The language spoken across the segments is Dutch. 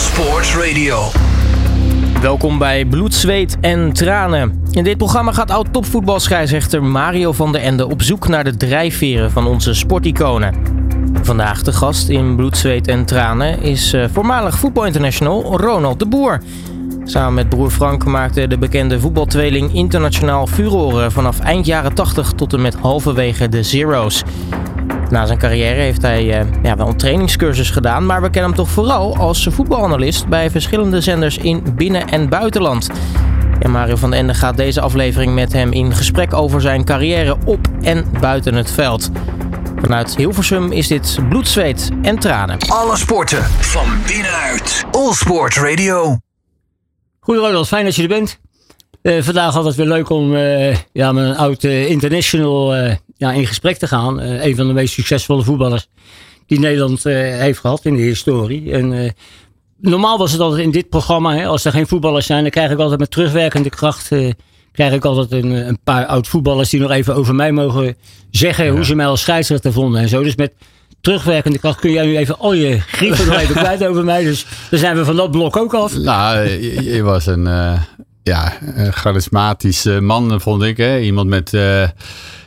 Sports Radio. Welkom bij Bloed, Zweet en Tranen. In dit programma gaat oud-topvoetbalscheidsrechter Mario van der Ende op zoek naar de drijfveren van onze sporticonen. Vandaag de gast in Bloed, Zweet en Tranen is uh, voormalig voetbalinternational Ronald de Boer. Samen met broer Frank maakte de bekende voetbaltweeling internationaal furoren vanaf eind jaren 80 tot en met halverwege de Zero's. Na zijn carrière heeft hij uh, ja, wel een trainingscursus gedaan, maar we kennen hem toch vooral als voetbalanalist bij verschillende zenders in binnen- en buitenland. En Mario van den Ende gaat deze aflevering met hem in gesprek over zijn carrière op en buiten het veld. Vanuit Hilversum is dit bloed, zweet en tranen. Alle sporten van binnenuit. All Sport Radio. Goed Ronald, fijn dat je er bent. Uh, vandaag altijd weer leuk om uh, ja, met een oud uh, international ja, in gesprek te gaan. een van de meest succesvolle voetballers die Nederland heeft gehad in de historie. En, normaal was het altijd in dit programma, hè, als er geen voetballers zijn, dan krijg ik altijd met terugwerkende kracht krijg ik altijd een, een paar oud voetballers die nog even over mij mogen zeggen hoe ze mij als scheidsrechter vonden en zo. Dus met terugwerkende kracht kun jij nu even al je grieven nog even kwijt over mij. Dus dan zijn we van dat blok ook af. Nou, je, je was een, ja, een charismatische man, vond ik. Hè? Iemand met...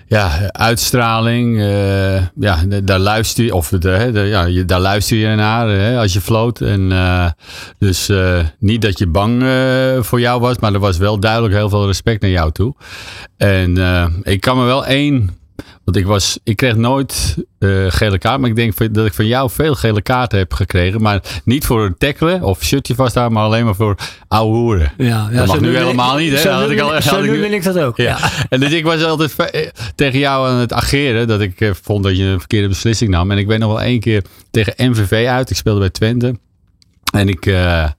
Ja, uitstraling. Uh, ja, daar luister je, of de, ja, daar luister je naar hè, als je floot. En, uh, dus uh, niet dat je bang voor jou was, maar er was wel duidelijk heel veel respect naar jou toe. En ik kan me wel één want ik, was, ik kreeg nooit uh, gele kaart. Maar ik denk dat ik van jou veel gele kaarten heb gekregen. Maar niet voor het tackelen of shirtje vasthouden. Maar alleen maar voor ouwe hoeren. Ja, ja, dat mag nu helemaal niet. Hè? Zo, had ik al, zo nu wil ik dat ook. Ja. ja. En dus ik was altijd eh, tegen jou aan het ageren. Dat ik uh, vond dat je een verkeerde beslissing nam. En ik weet nog wel één keer tegen MVV uit. Ik speelde bij Twente. En ik... Uh,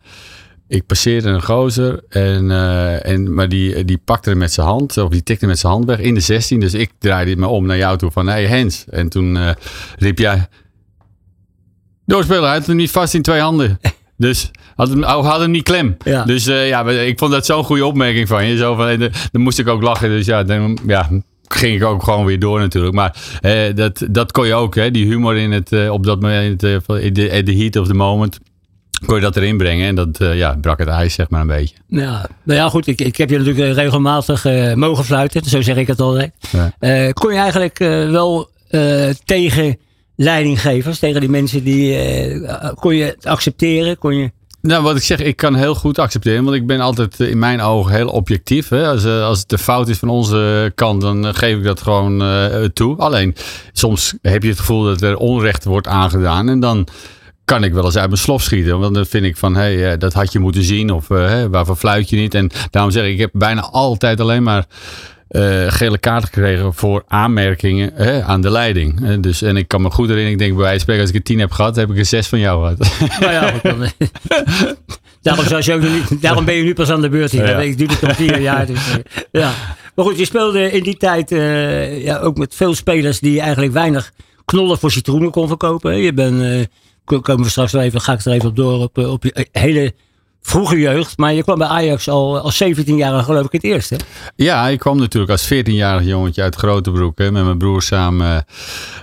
ik passeerde een gozer, en, uh, en, maar die, die pakte hem met zijn hand, of die tikte met zijn hand weg in de 16. Dus ik draaide me om naar jou toe van, hey Hens. En toen uh, riep jij, doorspeler, hij had hem niet vast in twee handen. Dus had hem, oh, had hem niet klem. Ja. Dus uh, ja, ik vond dat zo'n goede opmerking van je. Zo van, dan moest ik ook lachen. Dus ja, dan, ja ging ik ook gewoon weer door natuurlijk. Maar eh, dat, dat kon je ook, hè? die humor in het, op dat moment, de heat of the moment kon je dat erin brengen. En dat uh, ja, brak het ijs, zeg maar, een beetje. Ja, nou ja, goed. Ik, ik heb je natuurlijk eh, regelmatig uh, mogen fluiten. Zo zeg ik het altijd. Ja. Kon je eigenlijk wel tegen leidinggevers, tegen die mensen die... kon je het accepteren? Kon je... Nou, wat ik zeg, ik kan heel goed accepteren. Want ik ben altijd in mijn ogen heel objectief. Hè? Als, als het de fout is van onze kant, dan geef ik dat gewoon toe. Alleen, soms heb je het gevoel dat er onrecht wordt aangedaan. En dan kan ik wel eens uit mijn slof schieten. Want dan vind ik van, hé, hey, dat had je moeten zien. Of uh, waarvoor fluit je niet? En daarom zeg ik, ik heb bijna altijd alleen maar uh, gele kaart gekregen voor aanmerkingen hè, aan de leiding. Uh, dus, en ik kan me goed herinneren, ik denk bij wijze van spreken, als ik er tien heb gehad, heb ik er zes van jou gehad. Nou ja, daarom, zoals je ook daarom ben je nu pas aan de beurt hier. Ja. Ik doe het al vier jaar. Dus, ja. Maar goed, je speelde in die tijd ja, ook met veel spelers die eigenlijk weinig knollen voor citroenen kon verkopen. Je bent komen we straks wel even, ga ik er even op door, op, eh, op je hele vroege jeugd. Maar je kwam bij Ajax al als 17 jaar geloof ik het eerste. Ja, ik kwam natuurlijk als 14-jarig jongetje uit Grotebroek. Hè, met mijn broer samen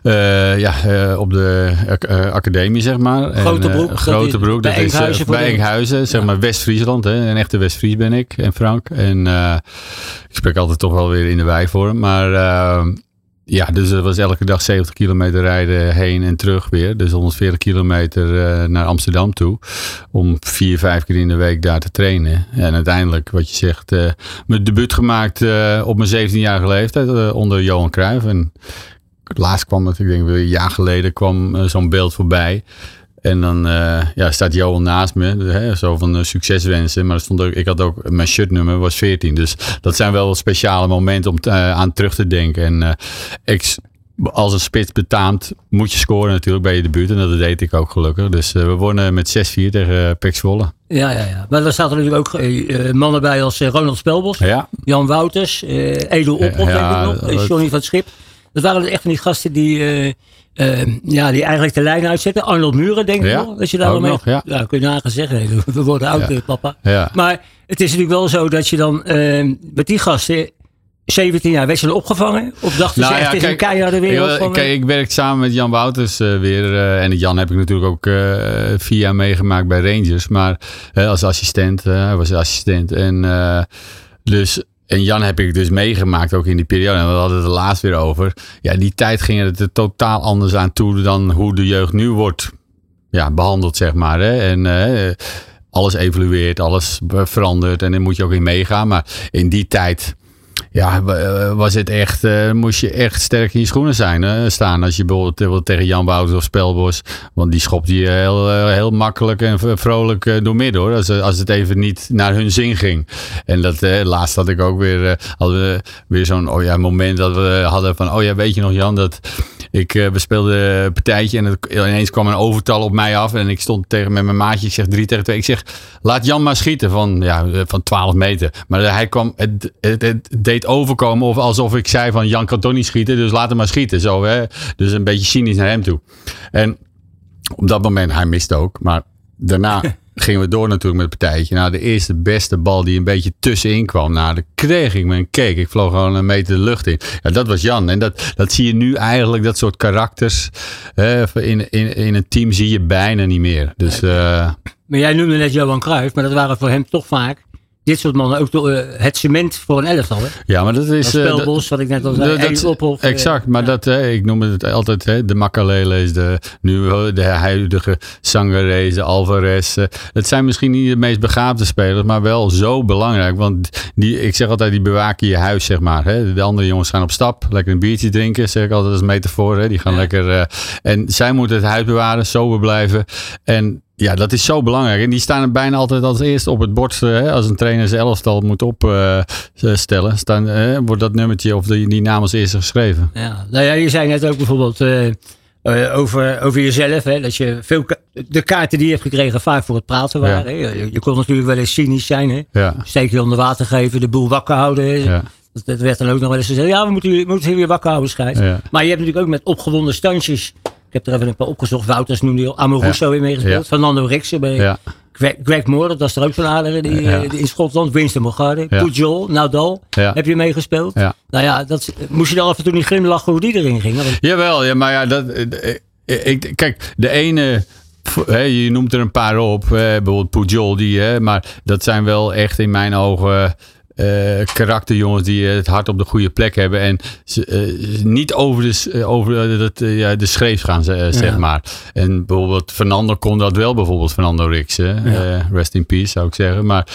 uh, ja, uh, op de uh, academie, zeg maar. Grotebroek. Grotebroek. Dat is, bij Enkhuizen. bij Enkhuizen, zeg maar West-Friesland. Een echte West-Fries ben ik en Frank. En ik spreek altijd toch wel weer in de wei voor hem. Maar ja, dus het was elke dag 70 kilometer rijden heen en terug weer. Dus 140 kilometer uh, naar Amsterdam toe. Om vier, vijf keer in de week daar te trainen. En uiteindelijk, wat je zegt, uh, mijn debuut gemaakt uh, op mijn 17-jarige leeftijd onder Johan Cruijff. En laatst kwam het, ik denk een jaar geleden, kwam zo'n beeld voorbij. En dan uh, ja, staat Johan naast me, hè, zo van uh, succeswensen. Maar stond ook, ik had ook, mijn shirtnummer was 14. Dus dat zijn wel speciale momenten om uh, aan terug te denken. En ik, als een spits betaamt, moet je scoren natuurlijk bij je debuut. En dat deed ik ook gelukkig. Dus we wonnen met 6-4 tegen Pek Zwolle. Ja, ja, ja. Maar daar zaten natuurlijk ook mannen bij als Ronald Spelbos, ja. Jan Wouters, Edel Oppel, ja, denk ik nog, Johnny van Schip. Dat waren echt van die gasten die uh, ja, die eigenlijk de lijn uitzetten. Arnold Muren, denk ik ja, nog. Dat je daar mee. Ja. ja, kun je nagaan zeggen. We worden oud, ja. papa. Ja. Maar het is natuurlijk wel zo dat je dan uh, met die gasten 17 jaar, werd je opgevangen? Of dachten nou, ze echt, ja, een keiharde wereld? Van, kijk, ik werk samen met Jan Wouters weer. en Jan heb ik natuurlijk ook vier jaar meegemaakt bij Rangers. Maar als assistent, hij was assistent. En dus en Jan heb ik dus meegemaakt ook in die periode. En we hadden het er laatst weer over. Ja, die tijd ging het er totaal anders aan toe dan hoe de jeugd nu wordt ja, behandeld, zeg maar. Hè? En uh, alles evolueert, alles verandert en daar moet je ook in meegaan. Maar in die tijd ja, eh, was het echt, uh, moest je echt sterk in je schoenen zijn, uh, staan. Als je bijvoorbeeld tegen Jan Wouters of Spelbos, want die schopt je heel, heel makkelijk en vrolijk door midden hoor. Als, als het even niet naar hun zin ging. En dat laatst had ik ook weer, hadden we weer zo'n oh ja, moment dat we hadden van, oh ja, weet je nog Jan, dat ik, uh, we speelden een partijtje en ineens kwam een overtal op mij af. En ik stond tegen met mijn maatje. Ik zeg 3 tegen 2. Ik zeg, laat Jan maar schieten van, ja, van 12 meter. Maar hij kwam, het, het, het, deed overkomen of alsof ik zei van Jan kan toch niet schieten. Dus laat hem maar schieten. Zo, hè? Dus een beetje cynisch naar hem toe. En op dat moment, hij miste ook. Maar daarna gingen we door natuurlijk met het partijtje. Nou, de eerste beste bal die een beetje tussenin kwam. Nou, dan kreeg ik mijn cake. Ik vloog gewoon een meter de lucht in. Ja, dat was Jan. En dat, dat zie je nu eigenlijk, dat soort karakters. in, in, in een team zie je bijna niet meer. Dus, uh, maar jij noemde net Johan Cruijff, maar dat waren voor hem toch vaak dit soort mannen ook uh, het cement voor een elftal. Hè? Ja, maar dat is... Dat spelbos, uh, wat ik net al zei. Dat, exact, maar dat, ik noem het altijd hè, de Makalele de, nu de huidige Sangaré, de Alvarez. het zijn misschien niet de meest begaafde spelers, maar wel zo belangrijk. Want die, ik zeg altijd, die bewaken je huis, zeg maar. Hè. De andere jongens gaan op stap, lekker een biertje drinken, zeg ik altijd als metafoor. Hè. Die gaan lekker... en zij moeten het huis bewaren, sober blijven. En ja, dat is zo belangrijk. En die staan er bijna altijd als eerste op het bord. Eh, hè, als een trainer zijn elftal moet opstellen, uh, staan, uh, wordt dat nummertje of die, die naam als eerste geschreven. Ja, nou ja, je zei net ook bijvoorbeeld uh, over, over jezelf. Hè, dat je veel de kaarten die je hebt gekregen vaak voor het praten waren. Ja. Je, je, kon natuurlijk wel eens cynisch zijn. Hè? Ja. Steek je onder water geven, de boel wakker houden. Ja. Dat, dat, werd dan ook nog wel eens gezegd. Ja, we moeten, we moeten weer wakker houden, schijt. Maar je hebt natuurlijk ook met opgewonden standjes ik heb er even een paar opgezocht. Wouters noemde je Amoruso weer meegespeeld. Fernando Rixen bij ja. Greg, Moore, dat was er ook zo'n aardige die, die, in Schotland. Winston Bogarde, ja. Pujol, Nadal. Heb je meegespeeld? Nou ja, dat, moest je dan af en toe niet glimlachen hoe die erin ging? Jawel, ja, maar ja, dat, eh, eh, ik, kijk, de ene... je noemt er een paar op, bijvoorbeeld Pujol, die, maar dat zijn wel echt in mijn ogen uh, karakterjongens die het hart op de goede plek hebben. En uh, niet over de, over dat, ja, de schreef gaan, zeg maar. En bijvoorbeeld Fernando kon dat wel, bijvoorbeeld Fernando Rix. Ja. rest in peace, zou ik zeggen. Maar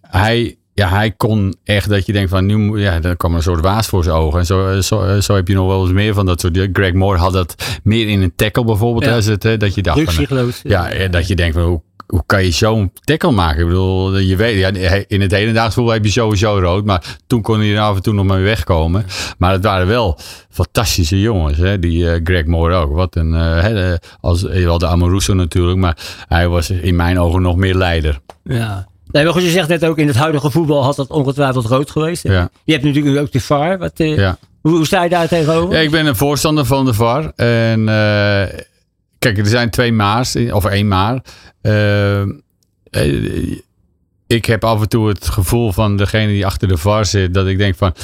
hij ja, hij kon echt dat je denkt van nu, ja, dan kwam een soort waas voor zijn ogen. En zo, zo, zo heb je nog wel eens meer van dat soort. Greg Moore had dat meer in een tackle bijvoorbeeld. Ja. het, hè, dat je dacht van, ja, dat je denkt van hoe hoe kan je zo'n tackle maken? Ik bedoel, je weet, ja, in het hedendaags voetbal heb je sowieso rood. Maar toen kon hij er af en toe nog mee wegkomen. Maar het waren wel fantastische jongens. Hè? Die uh, Greg Moore ook. Wat een, uh, als, je had de Amoruso natuurlijk. Maar hij was in mijn ogen nog meer leider. Ja. Nee, maar goed, je zegt net ook in het huidige voetbal had dat ongetwijfeld rood geweest. Ja. Je hebt natuurlijk ook de VAR. Wat, uh, ja. hoe, hoe, sta je daar tegenover? Ja, ik ben een voorstander van de VAR. En kijk, er zijn twee maars, of één maar. Uh, ik heb af en toe het gevoel van degene die achter de VAR zit, dat ik denk van,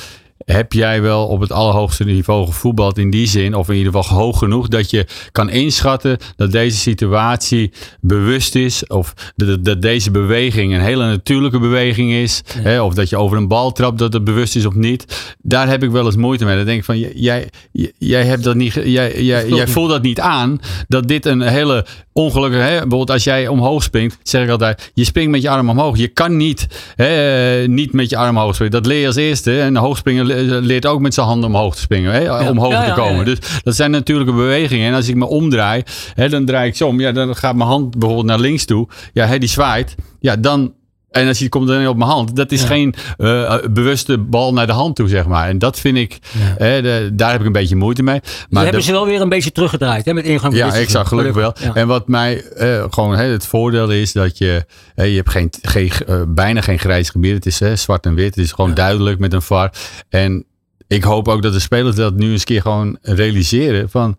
heb jij wel op het allerhoogste niveau gevoetbald in die zin, of in ieder geval hoog genoeg, dat je kan inschatten dat deze situatie bewust is, of dat, dat deze beweging een hele natuurlijke beweging is, hè, of dat je over een bal trapt, dat het bewust is of niet. Daar heb ik wel eens moeite mee. Dan denk ik van, jij, jij, hebt dat niet, jij, jij, jij voelt dat niet aan, dat dit een hele ongelukkige, hè, bijvoorbeeld als jij omhoog springt, zeg ik altijd, je springt met je arm omhoog. Je kan niet, hè, niet met je arm omhoog springen. Dat leer je als eerste. En hoogspringen leert ook met zijn handen omhoog te springen, hè, omhoog te komen. Dus dat zijn natuurlijke bewegingen. En als ik me omdraai, hè, dan draai ik zo om. Ja, dan gaat mijn hand bijvoorbeeld naar links toe. Ja, hè, die zwaait. Ja, dan en als je komt dan op mijn hand, dat is geen uh, bewuste bal naar de hand toe, zeg maar. En dat vind ik, de, daar heb ik een beetje moeite mee. Maar dus hebben ze wel weer een beetje teruggedraaid hè, met ingang Ja, ik zag gelukkig wel. En wat mij uh, gewoon het voordeel is dat je, je hebt geen, geen, uh, bijna geen grijs gebied. Het is zwart en wit. Het is gewoon duidelijk met een VAR. En ik hoop ook dat de spelers dat nu eens keer gewoon realiseren van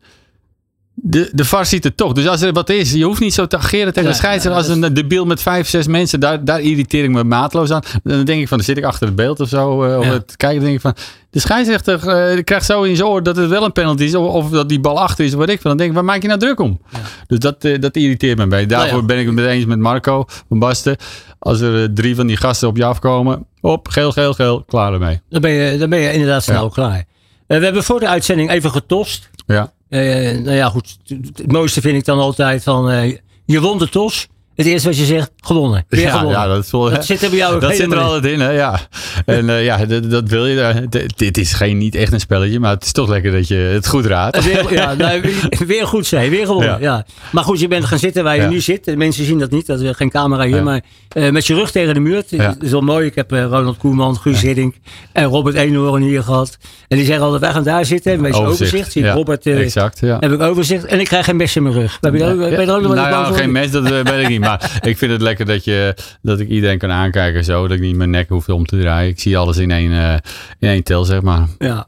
de, de VAR ziet het toch. Dus als er wat is, je hoeft niet zo te ageren tegen de scheidsrechter. als een debiel met vijf, zes mensen, daar, daar irriteer ik me maatloos aan. Dan denk ik van, dan zit ik achter het beeld of zo. Uh, of het kijken, denk ik van, de scheidsrechter uh, krijgt zo in zijn oor dat het wel een penalty is. Of, dat die bal achter is, wat ik van. Dan denk ik, waar maak je nou druk om? Dus dat, uh, dat irriteert me bij. Daarvoor nou ben ik het eens met Marco van Basten. Als er drie van die gasten op je afkomen, op, geel, geel, geel, klaar ermee. Dan ben je, dan ben je inderdaad snel klaar. we hebben voor de uitzending even getost. Ja. Uh, nou ja, goed. Het mooiste vind ik dan altijd van. Uh, je won. Het eerste wat je zegt, gewonnen. Weer ja, gewonnen. ja, dat, is wel, dat zit er bij jou Dat zit er altijd in, hè? ja. En uh, ja, dat, dat, wil je. Dit is geen, niet echt een spelletje, maar het is toch lekker dat je het goed raadt. Weer, ja, nou, weer goed zijn, weer gewonnen. Ja. Maar goed, je bent gaan zitten waar je nu zit. De mensen zien dat niet, dat is geen camera hier. Maar uh, met je rug tegen de muur. Dat is wel mooi. Ik heb uh, Ronald Koeman, Guus Hiddink en Robert Eenhoorn hier gehad. En die zeggen altijd, wij gaan daar zitten. Een beetje overzicht. overzicht. Zie Robert, exact, ja. heb ik overzicht. En ik krijg geen mes in mijn rug. Ben je ben je er ook nog nou, geen mes, dat weet ik niet. Maar ik vind het lekker dat, je, dat ik iedereen kan aankijken zo. Dat ik niet mijn nek hoef om te draaien. Ik zie alles in één, uh, in één tel, zeg maar. Ja.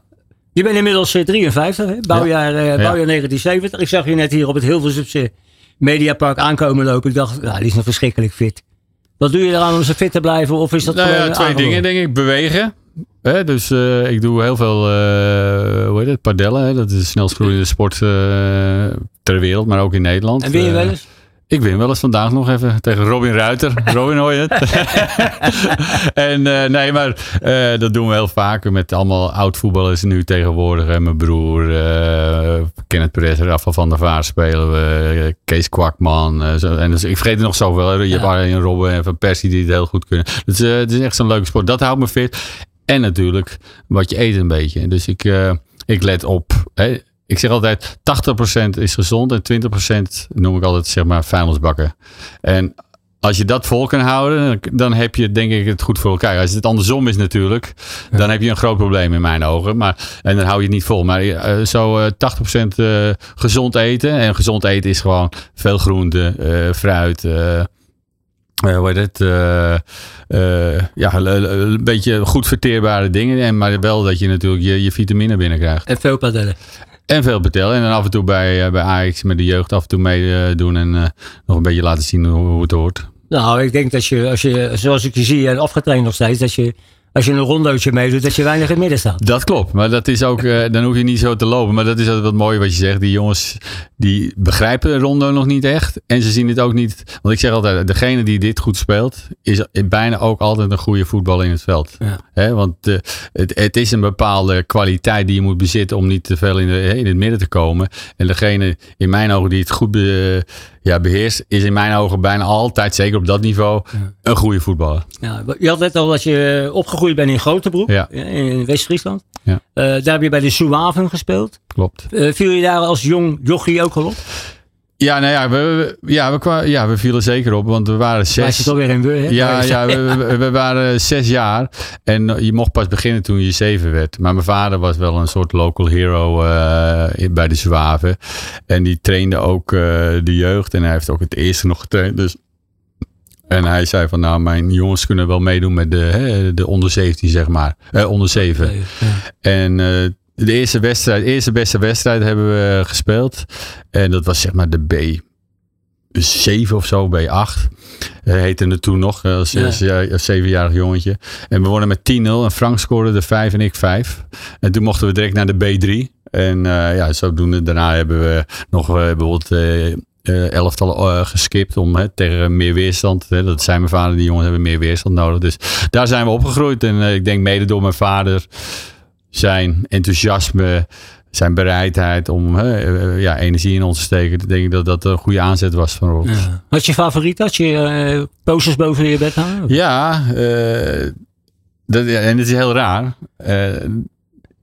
Je bent inmiddels 53, hè? Bouwjaar, uh, bouwjaar 1970. Ik zag je net hier op het Hilversumse Mediapark aankomen lopen. Ik dacht, die is nog verschrikkelijk fit. Wat doe je eraan om zo fit te blijven? Of is dat nou, ja, twee dingen, denk ik. Bewegen. Hè, dus uh, ik doe heel veel, uh, hoe heet het, padellen. Hè? Dat is de snelst groeiende sport uh, ter wereld, maar ook in Nederland. En win je wel eens? Ik win wel eens vandaag nog even tegen Robin Ruiter. Robin hoor je het? en uh, nee, maar uh, dat doen we heel vaak met allemaal oud-voetballers nu tegenwoordig. En mijn broer, uh, Kenneth Perez, Rafa van der Vaart spelen we. Kees Kwakman. Zo. En dus, ik vergeet er nog zoveel. Je ja. hebt Arjen Robben en Van Persie die het heel goed kunnen. Dus het is echt zo'n leuke sport. Dat houdt me fit. En natuurlijk wat je eet een beetje. Dus ik, ik let op... Hè, ik zeg altijd 80% is gezond en 20% noem ik altijd zeg maar vuilnisbakken. En als je dat vol kan houden, dan heb je denk ik het goed voor elkaar. Als het andersom is natuurlijk, dan heb je een groot probleem in mijn ogen. Maar, en dan hou je het niet vol. Maar uh, zo uh, 80% uh, gezond eten. En gezond eten is gewoon veel groente, fruit. Uh, hoe heet het? ja, een beetje goed verteerbare dingen. En maar wel dat je natuurlijk je, je vitamine binnenkrijgt. En veel padellen. En veel betellen. En dan af en toe bij, bij Ajax met de jeugd af en toe meedoen. En uh, nog een beetje laten zien hoe, hoe het hoort. Nou, ik denk dat je, als je, zoals ik je zie, en afgetraind nog steeds, dat je als je een rondootje meedoet, dat je weinig in het midden staat. Dat klopt, maar dat is ook, uh, dan hoef je niet zo te lopen. Maar dat is altijd wat mooi wat je zegt. Die jongens, die begrijpen een rondo nog niet echt. En ze zien het ook niet. Want ik zeg altijd, degene die dit goed speelt, is bijna ook altijd een goede voetballer in het veld. Ja. He, want uh, het, het, is een bepaalde kwaliteit die je moet bezitten om niet te veel in, de, in het midden te komen. En degene, in mijn ogen, die het goed be, ja, beheerst, is in mijn ogen bijna altijd, zeker op dat niveau, ja. een goede voetballer. Ja, je had net al dat je opgegroeid bent in Grotebroek, ja. in West-Friesland. Ja. Uh, daar heb je bij de Suaven gespeeld. Klopt. Uh, viel je daar als jong jochie ook al op? Ja, nou ja, we, ja, we, ja, we vielen zeker op, want we waren zes. Wij zitten alweer in we, Ja, ja we, we, waren zes jaar en je mocht pas beginnen toen je zeven werd. Maar mijn vader was wel een soort local hero uh, bij de Zwaven. En die trainde ook uh, de jeugd en hij heeft ook het eerste nog getraind. Dus en hij zei van nou, mijn jongens kunnen wel meedoen met de, hè, de onder 17, zeg maar. Eh, onder 7. Ja. En uh, de eerste wedstrijd, eerste beste wedstrijd hebben we gespeeld. En dat was zeg maar de B. 7 of zo, B8. Uh, heette het toen nog, als, ja. als, als zevenjarig jongetje. En we wonnen met 10-0 en Frank scoorde de 5 en ik 5. En toen mochten we direct naar de B3. En uh, ja, zodoende daarna hebben we nog uh, bijvoorbeeld uh, elftal geskipt om hè, tegen meer weerstand. Hè, dat zijn mijn vader, die jongens hebben meer weerstand nodig. Dus daar zijn we opgegroeid. En ik denk mede door mijn vader zijn enthousiasme, zijn bereidheid om ja, energie in ons te steken. Denk ik dat dat een goede aanzet was van ons. Ja. Had je favoriet? Had je posters boven je bed hangen? Ja, dat, en het is heel raar.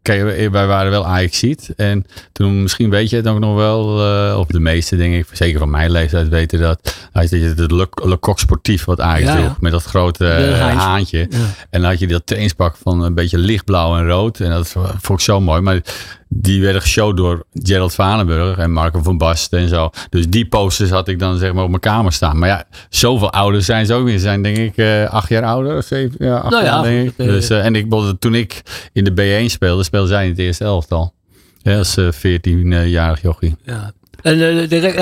Kijk, wij waren wel Ajaxiet. En toen, misschien weet je het ook nog wel, uh, of de meeste denk ik, zeker van mijn leeftijd weten dat. Had je het Le, Le Coq Sportief wat Ajax ja, droeg, met dat grote uh, haantje. Ja. En dan had je dat trainspak van een beetje lichtblauw en rood. En dat vond ik zo mooi. Maar die werden geshowd door Gerald Vanenburg en Marco van Basten en zo. Dus die posters had ik dan zeg maar op mijn kamer staan. Maar ja, zoveel ouder zijn ze ook weer. Ze zijn denk ik uh, acht jaar ouder of zeven, ja, acht nou jaar ja, denk ik. Dus, uh, en ik, toen ik in de B1 speelde, speelde zij in het eerste elftal. Ja, als uh, 14-jarig jochie. Ja. En,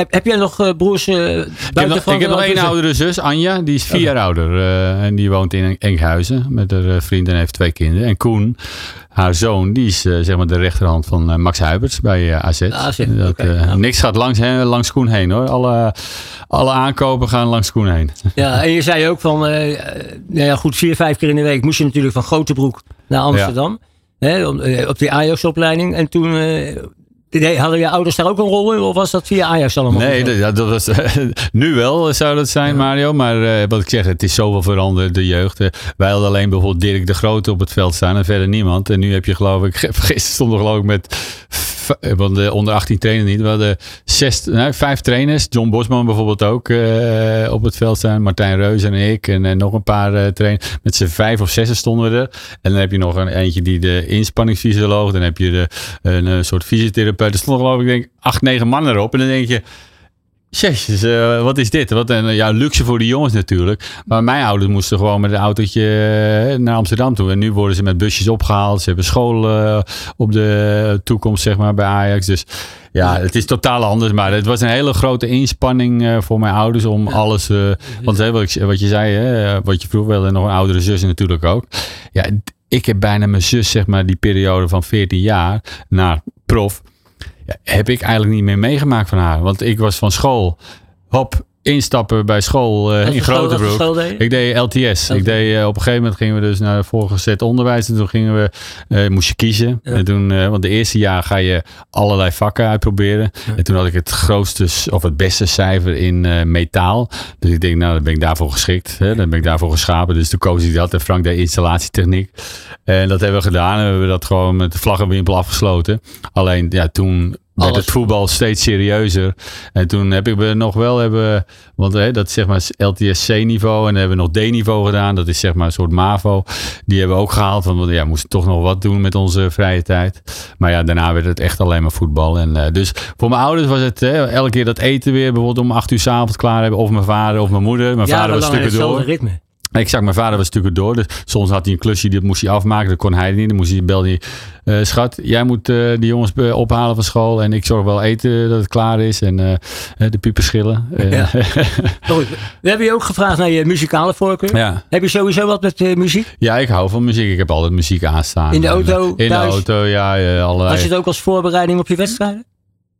heb jij nog broers buiten ik heb nog, ik heb nog één oudere zus, Anja. Die is vier jaar ouder. en die woont in Enkhuizen met haar vriend en heeft twee kinderen. En Koen, haar zoon, die is zeg maar de rechterhand van Max Huiberts bij AZ. AZ dat, Niks gaat langs, he, langs Koen heen hoor. Alle, alle aankopen gaan langs Koen heen. Ja, en je zei ook van, nou ja, goed, vier, vijf keer in de week moest je natuurlijk van Grotebroek naar Amsterdam. Op die Ajax-opleiding. En toen hadden je ouders daar ook een rol in? Of was dat via Ajax allemaal? Nee, dat, dat was, nu wel zou dat zijn, Mario. Maar uh, wat ik zeg, het is zoveel veranderd, de jeugd. Uh, wij hadden alleen bijvoorbeeld Dirk de Grote op het veld staan en verder niemand. En nu heb je geloof ik, gisteren stond er geloof ik met eh, want de onder 18 trainen niet. We hadden zes, nou, vijf trainers. John Bosman bijvoorbeeld ook uh, op het veld staan. Martijn Reus en ik. En, nog een paar uh, trainers. Met z'n vijf of zes stonden we er. En dan heb je nog een eentje die de inspanningsfysioloog. Dan heb je de, een, een soort fysiotherapeut. Er stonden geloof ik denk acht, negen mannen erop. En dan denk je... Jezus, uh, wat is dit? Wat een ja, luxe voor de jongens natuurlijk. Maar mijn ouders moesten gewoon met een autootje eh, naar Amsterdam toe. En nu worden ze met busjes opgehaald. Ze hebben school uh, op de toekomst, zeg maar, bij Ajax. Dus ja, het is totaal anders. Maar het was een hele grote inspanning uh, voor mijn ouders om ja. alles. want wat, wat, je zei, hè, wat je vroeg wilde, nog een oudere zus natuurlijk ook. Ja, ik heb bijna mijn zus, zeg maar, die periode van 14 jaar naar prof heb ik eigenlijk niet meer meegemaakt van haar. Want ik was van school, hop, instappen bij school uh, in Grotebroek. Ik deed LTS. Ik deed, uh, op een gegeven moment gingen we dus naar voorgezet onderwijs. En toen gingen we, uh, moest je kiezen. En toen, want de eerste jaar ga je allerlei vakken uitproberen. En toen had ik het grootste of het beste cijfer in metaal. Dus ik denk, nou, dan ben ik daarvoor geschikt. Hè? Dan ben ik daarvoor geschapen. Dus toen koos ik dat. En Frank deed installatietechniek. En dat hebben we gedaan. En we hebben dat gewoon met de vlaggenwimpel afgesloten. Alleen, ja, toen werd het voetbal steeds serieuzer. En toen heb ik we nog wel hebben, want hè, dat is zeg maar LTSC-niveau en dan hebben we nog D-niveau gedaan. Dat is zeg maar een soort MAVO. Die hebben we ook gehaald, want ja, we moesten toch nog wat doen met onze vrije tijd. Maar ja, daarna werd het echt alleen maar voetbal. En uh, dus voor mijn ouders was het hè, elke keer dat eten weer bijvoorbeeld om acht uur s'avonds klaar hebben. Of mijn vader of mijn moeder. Mijn vader was stukken door. ritme. Ik zag, mijn vader was stukken door. Dus soms had hij een klusje, dat moest hij afmaken. Dat kon hij niet. Dan moest hij belde hij, uh, schat, jij moet uh, die jongens ophalen van school. En ik zorg wel eten dat het klaar is. En uh, de pieperschillen. Ja. We hebben je ook gevraagd naar je muzikale voorkeur. Ja. Heb je sowieso wat met muziek? Ja, ik hou van muziek. Ik heb altijd muziek aanstaan. In de auto? In de auto, ja. allerlei. Als je het ook als voorbereiding op je wedstrijden?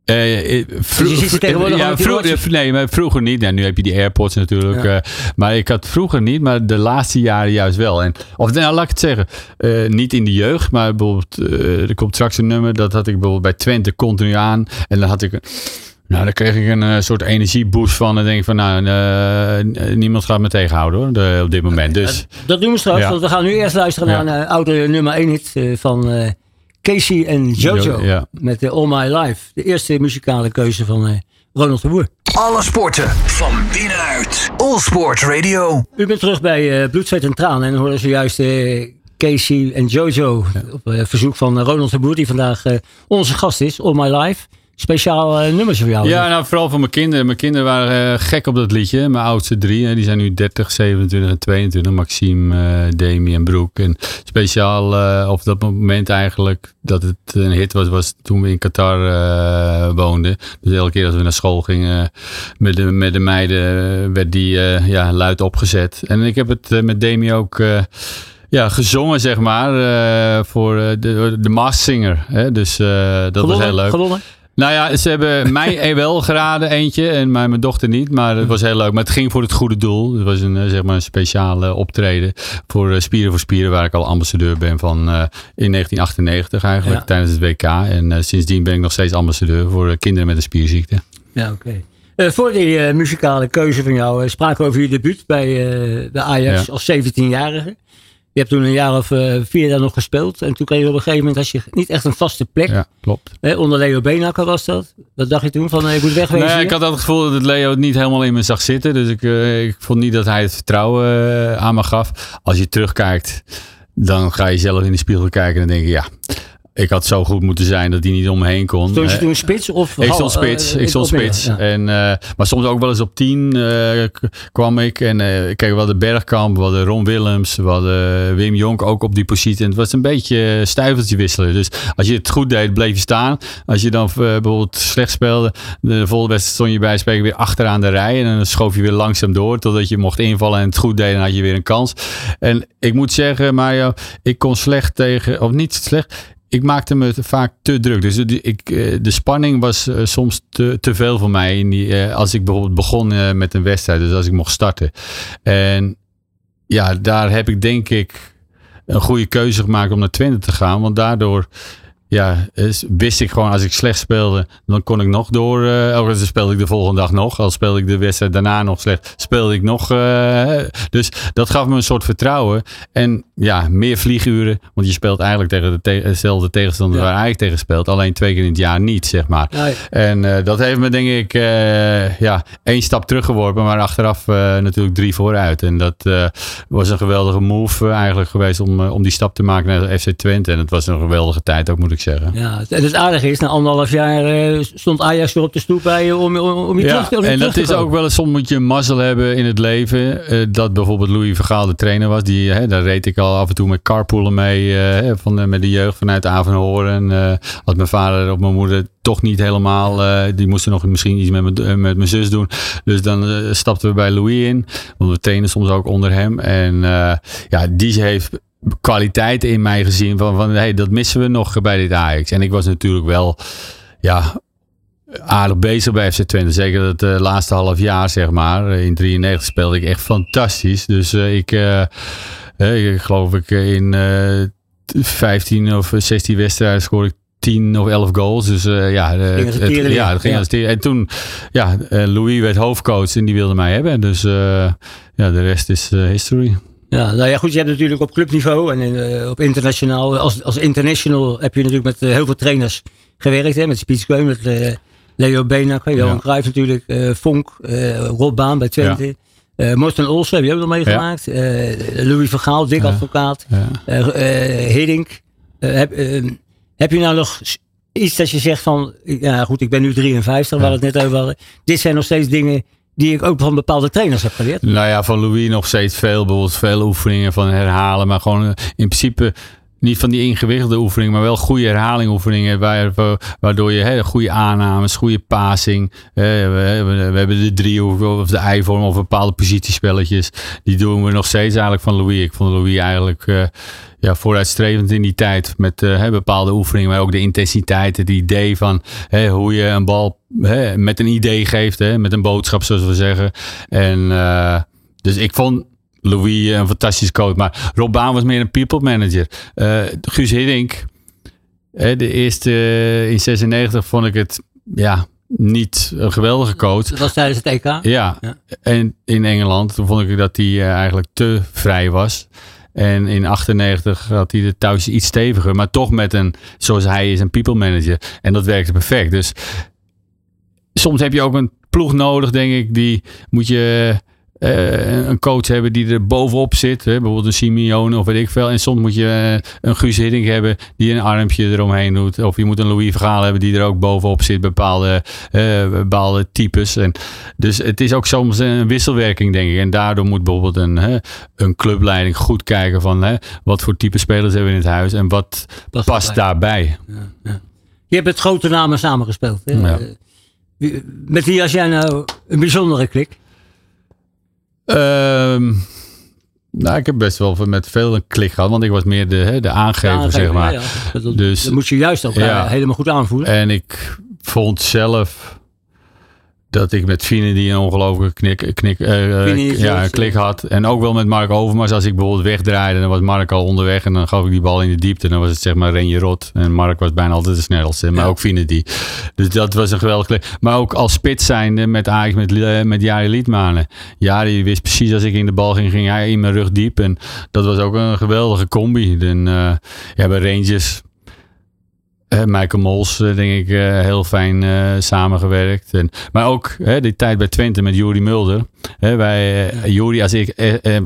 Uh, vroeger, ja, vroeger, nee, maar vroeger niet. nu heb je die AirPods natuurlijk. Ja. Uh, maar ik had vroeger niet, maar de laatste jaren juist wel. En, of nou, laat ik het zeggen, uh, niet in de jeugd, maar bijvoorbeeld, er komt straks een nummer, dat had ik bijvoorbeeld bij Twente continu aan. En dan had ik. Nou, daar kreeg ik een soort energieboost van. En denk ik van, nou, niemand gaat me tegenhouden hoor, de, op dit moment. Dus, dat doen we straks, ja. want we gaan nu eerst luisteren naar een oude nummer 1 hit van Casey en Jojo met de All My Life. De eerste muzikale keuze van uh, Ronald de Boer. Alle sporten van binnenuit. All Sport Radio. U bent terug bij uh, Bloed, Zweet en Traan en horen zojuist uh, Casey en Jojo op verzoek van Ronald de Boer die vandaag onze gast is. All My Life speciaal uh, nummers voor jou? Ja, nou, vooral voor mijn kinderen. Mijn kinderen waren uh, gek op dat liedje. Mijn oudste drie, die zijn nu 30, 27 en 22. Maxime, uh, Demi en Broek. En speciaal op dat moment eigenlijk dat het een hit was, was toen we in Qatar woonden. Dus elke keer als we naar school gingen met de, met de meiden, werd die ja, luid opgezet. En ik heb het met Demi ook ja, gezongen, zeg maar, voor de, de Singer. Hè? Dus dat was heel leuk. Gewonnen? Nou ja, ze hebben mij wel geraden eentje en mijn dochter niet. Maar het was heel leuk. Maar het ging voor het goede doel. Het was een, eh, zeg maar een speciale optreden voor eh, Spieren voor Spieren. Waar ik al ambassadeur ben van uh, in 1998 eigenlijk. Tijdens het WK. En sindsdien ben ik nog steeds ambassadeur voor kinderen met een spierziekte. Ja, oké. voor die muzikale keuze van jou spraken we over je debuut bij de Ajax als 17-jarige. Je hebt toen een jaar of uh, vier daar nog gespeeld. En toen kreeg je op een gegeven moment als je niet echt een vaste plek. Ja, klopt. Hè, onder Leo Benakker was dat. Wat dacht je toen? Van ik moet wegwezen? Nee, ik had het gevoel dat Leo het niet helemaal in me zag zitten. Dus ik, uh, ik vond niet dat hij het vertrouwen aan me gaf. Als je terugkijkt, dan ga je zelf in de spiegel kijken en dan denk je ja ik had zo goed moeten zijn dat hij niet om me heen kon. Stond je toen spits? Of ik stond spits. ik stond spits. En, maar soms ook wel eens op tien kwam ik. En ik keek wel de Bergkamp, we hadden Ron Willems, we hadden Wim Jonk ook op die positie. En het was een beetje stuiveltje wisselen. Dus als je het goed deed, bleef je staan. Als je dan bijvoorbeeld slecht speelde, de volgende wedstrijd stond je bij spreken weer achteraan de rij. En dan schoof je weer langzaam door totdat je mocht invallen en het goed deed. En had je weer een kans. En ik moet zeggen, Mario, ik kon slecht tegen, of niet slecht ik maakte me vaak te druk. Dus ik, eh, de spanning was eh, soms te, te veel voor mij. In die, eh, als ik bijvoorbeeld begon met een wedstrijd, dus als ik mocht starten. En ja, daar heb ik denk ik een goede keuze gemaakt om naar Twente te gaan. Want daardoor ja, wist ik gewoon als ik slecht speelde, dan kon ik nog door. Uh, dan speelde ik de volgende dag nog. Al speelde ik de wedstrijd daarna nog slecht, speelde ik nog. Uh, dus dat gaf me een soort vertrouwen. En ja, meer vlieguren. Want je speelt eigenlijk tegen de te dezelfde tegenstander waar hij tegen speelt. Alleen twee keer in het jaar niet, zeg maar. En uh, dat heeft me denk ik ja, één stap teruggeworpen. Maar achteraf natuurlijk drie vooruit. En dat was een geweldige move eigenlijk geweest om, om die stap te maken naar de FC Twente. En het was een geweldige tijd ook, moet ik zeggen. Ja, en het aardige is, na anderhalf jaar uh, stond Ajax weer op de stoep bij je om, om, je terug, om En dat is ook wel eens, soms moet je mazzel hebben in het leven. Uh, dat bijvoorbeeld Louis Vergaal de trainer was. Die, uh, daar reed ik al af en toe met carpoolen mee. van, met de jeugd vanuit Avanhoorn. En had mijn vader of mijn moeder toch niet helemaal. die moesten nog misschien iets met, mijn, met mijn zus doen. Dus dan stapten we bij Louis in. Want we trainen soms ook onder hem. En ja, die heeft kwaliteit in mij gezien van, van hey, dat missen we nog bij dit Ajax. En ik was natuurlijk wel ja, aardig bezig bij FC Twente. Zeker het uh, laatste half jaar, zeg maar. In 93 speelde ik echt fantastisch. Dus uh, ik, uh, ik geloof ik in 15 of 16 wedstrijden scoorde ik 10 of 11 goals. Dus uh, ja, het, het, ja, dat ging ja. En toen, ja, Louis werd hoofdcoach en die wilde mij hebben. Dus ja, de rest is history. Ja, nou ja, goed. Je hebt natuurlijk op clubniveau en uh, op internationaal. Als, als international heb je natuurlijk met uh, heel veel trainers gewerkt. Hè, met Spietskeun, met uh, Leo Benak, Johan ja. Cruijff natuurlijk, Vonk, Rob Baan bij Twente. Ja. Morten Olsen heb je ook nog meegemaakt. Louis van Gaal, dik advocaat. Hiddink. heb, heb je nou nog iets dat je zegt van, ja goed, ik ben nu 53, waar we het net over hadden. Dit zijn nog steeds dingen die ik ook van bepaalde trainers heb geleerd. Nou ja, van Louis nog steeds veel. Bijvoorbeeld veel oefeningen van herhalen. Maar gewoon in principe niet van die ingewikkelde oefeningen, maar wel goede herhalingoefeningen. Waardoor je hè, goede aannames, goede passing. we, hebben de drie of de ei-vorm of bepaalde positiespelletjes. Die doen we nog steeds eigenlijk van Louis. Ik vond Louis eigenlijk uh, ja, vooruitstrevend in die tijd. Met uh, bepaalde oefeningen, maar ook de intensiteit. Het idee van hè, hoe je een bal hè, met een idee geeft. Met een boodschap, zoals we zeggen. En uh, dus ik vond Louis een fantastisch coach. Maar Rob Baan was meer een people manager. Uh, Guus Hiddink, de eerste in 96 vond ik het ja, niet een geweldige coach. Dat was tijdens het EK? Ja. ja. En in Engeland toen vond ik dat hij eigenlijk te vrij was. En in 98 had hij de thuis iets steviger, maar toch met een, zoals hij is, een people manager. En dat werkte perfect. Dus soms heb je ook een ploeg nodig, denk ik. Die moet je uh, een coach hebben die er bovenop zit. Hè? Bijvoorbeeld een Simeone of weet ik veel. En soms moet je uh, een Guus Hiddink hebben die een armpje eromheen doet. Of je moet een Louis Vergaal hebben die er ook bovenop zit. Bepaalde, uh, bepaalde types. En dus het is ook soms een wisselwerking denk ik. En daardoor moet bijvoorbeeld een, een clubleiding goed kijken van wat voor type spelers hebben we in het huis. En wat past, past daarbij. Ja, ja. Je hebt het grote namen samengespeeld. Hè? Ja. Met wie als jij nou een bijzondere klik? Um, nou, ik heb best wel met veel een klik gehad, want ik was meer de, hè, de aangever, zeg maar. Ja, ja. Dat, dus, dat moet je juist ook ja, helemaal goed aanvoelen. En ik vond zelf dat ik met Fine die een ongelooflijke knik, knik, uh, ja, klik had. En ook wel met Mark Overmars. Als ik bijvoorbeeld wegdraaide, dan was Mark al onderweg. En dan gaf ik die bal in de diepte. En dan was het zeg maar Renje Rot. En Mark was bijna altijd de snelste. Maar ook Fine die. Dus dat was een geweldig klik. Maar ook als spits zijnde met eigenlijk met, uh, met Jari Liedmanen. Jari wist precies als ik in de bal ging, ging hij in mijn rug diep. En dat was ook een geweldige combi. En uh, ja, bij Rangers Michael Mols, uh, denk ik, uh, heel fijn samengewerkt. En, maar ook die tijd bij Twente met Juri Mulder. wij, Juri als ik,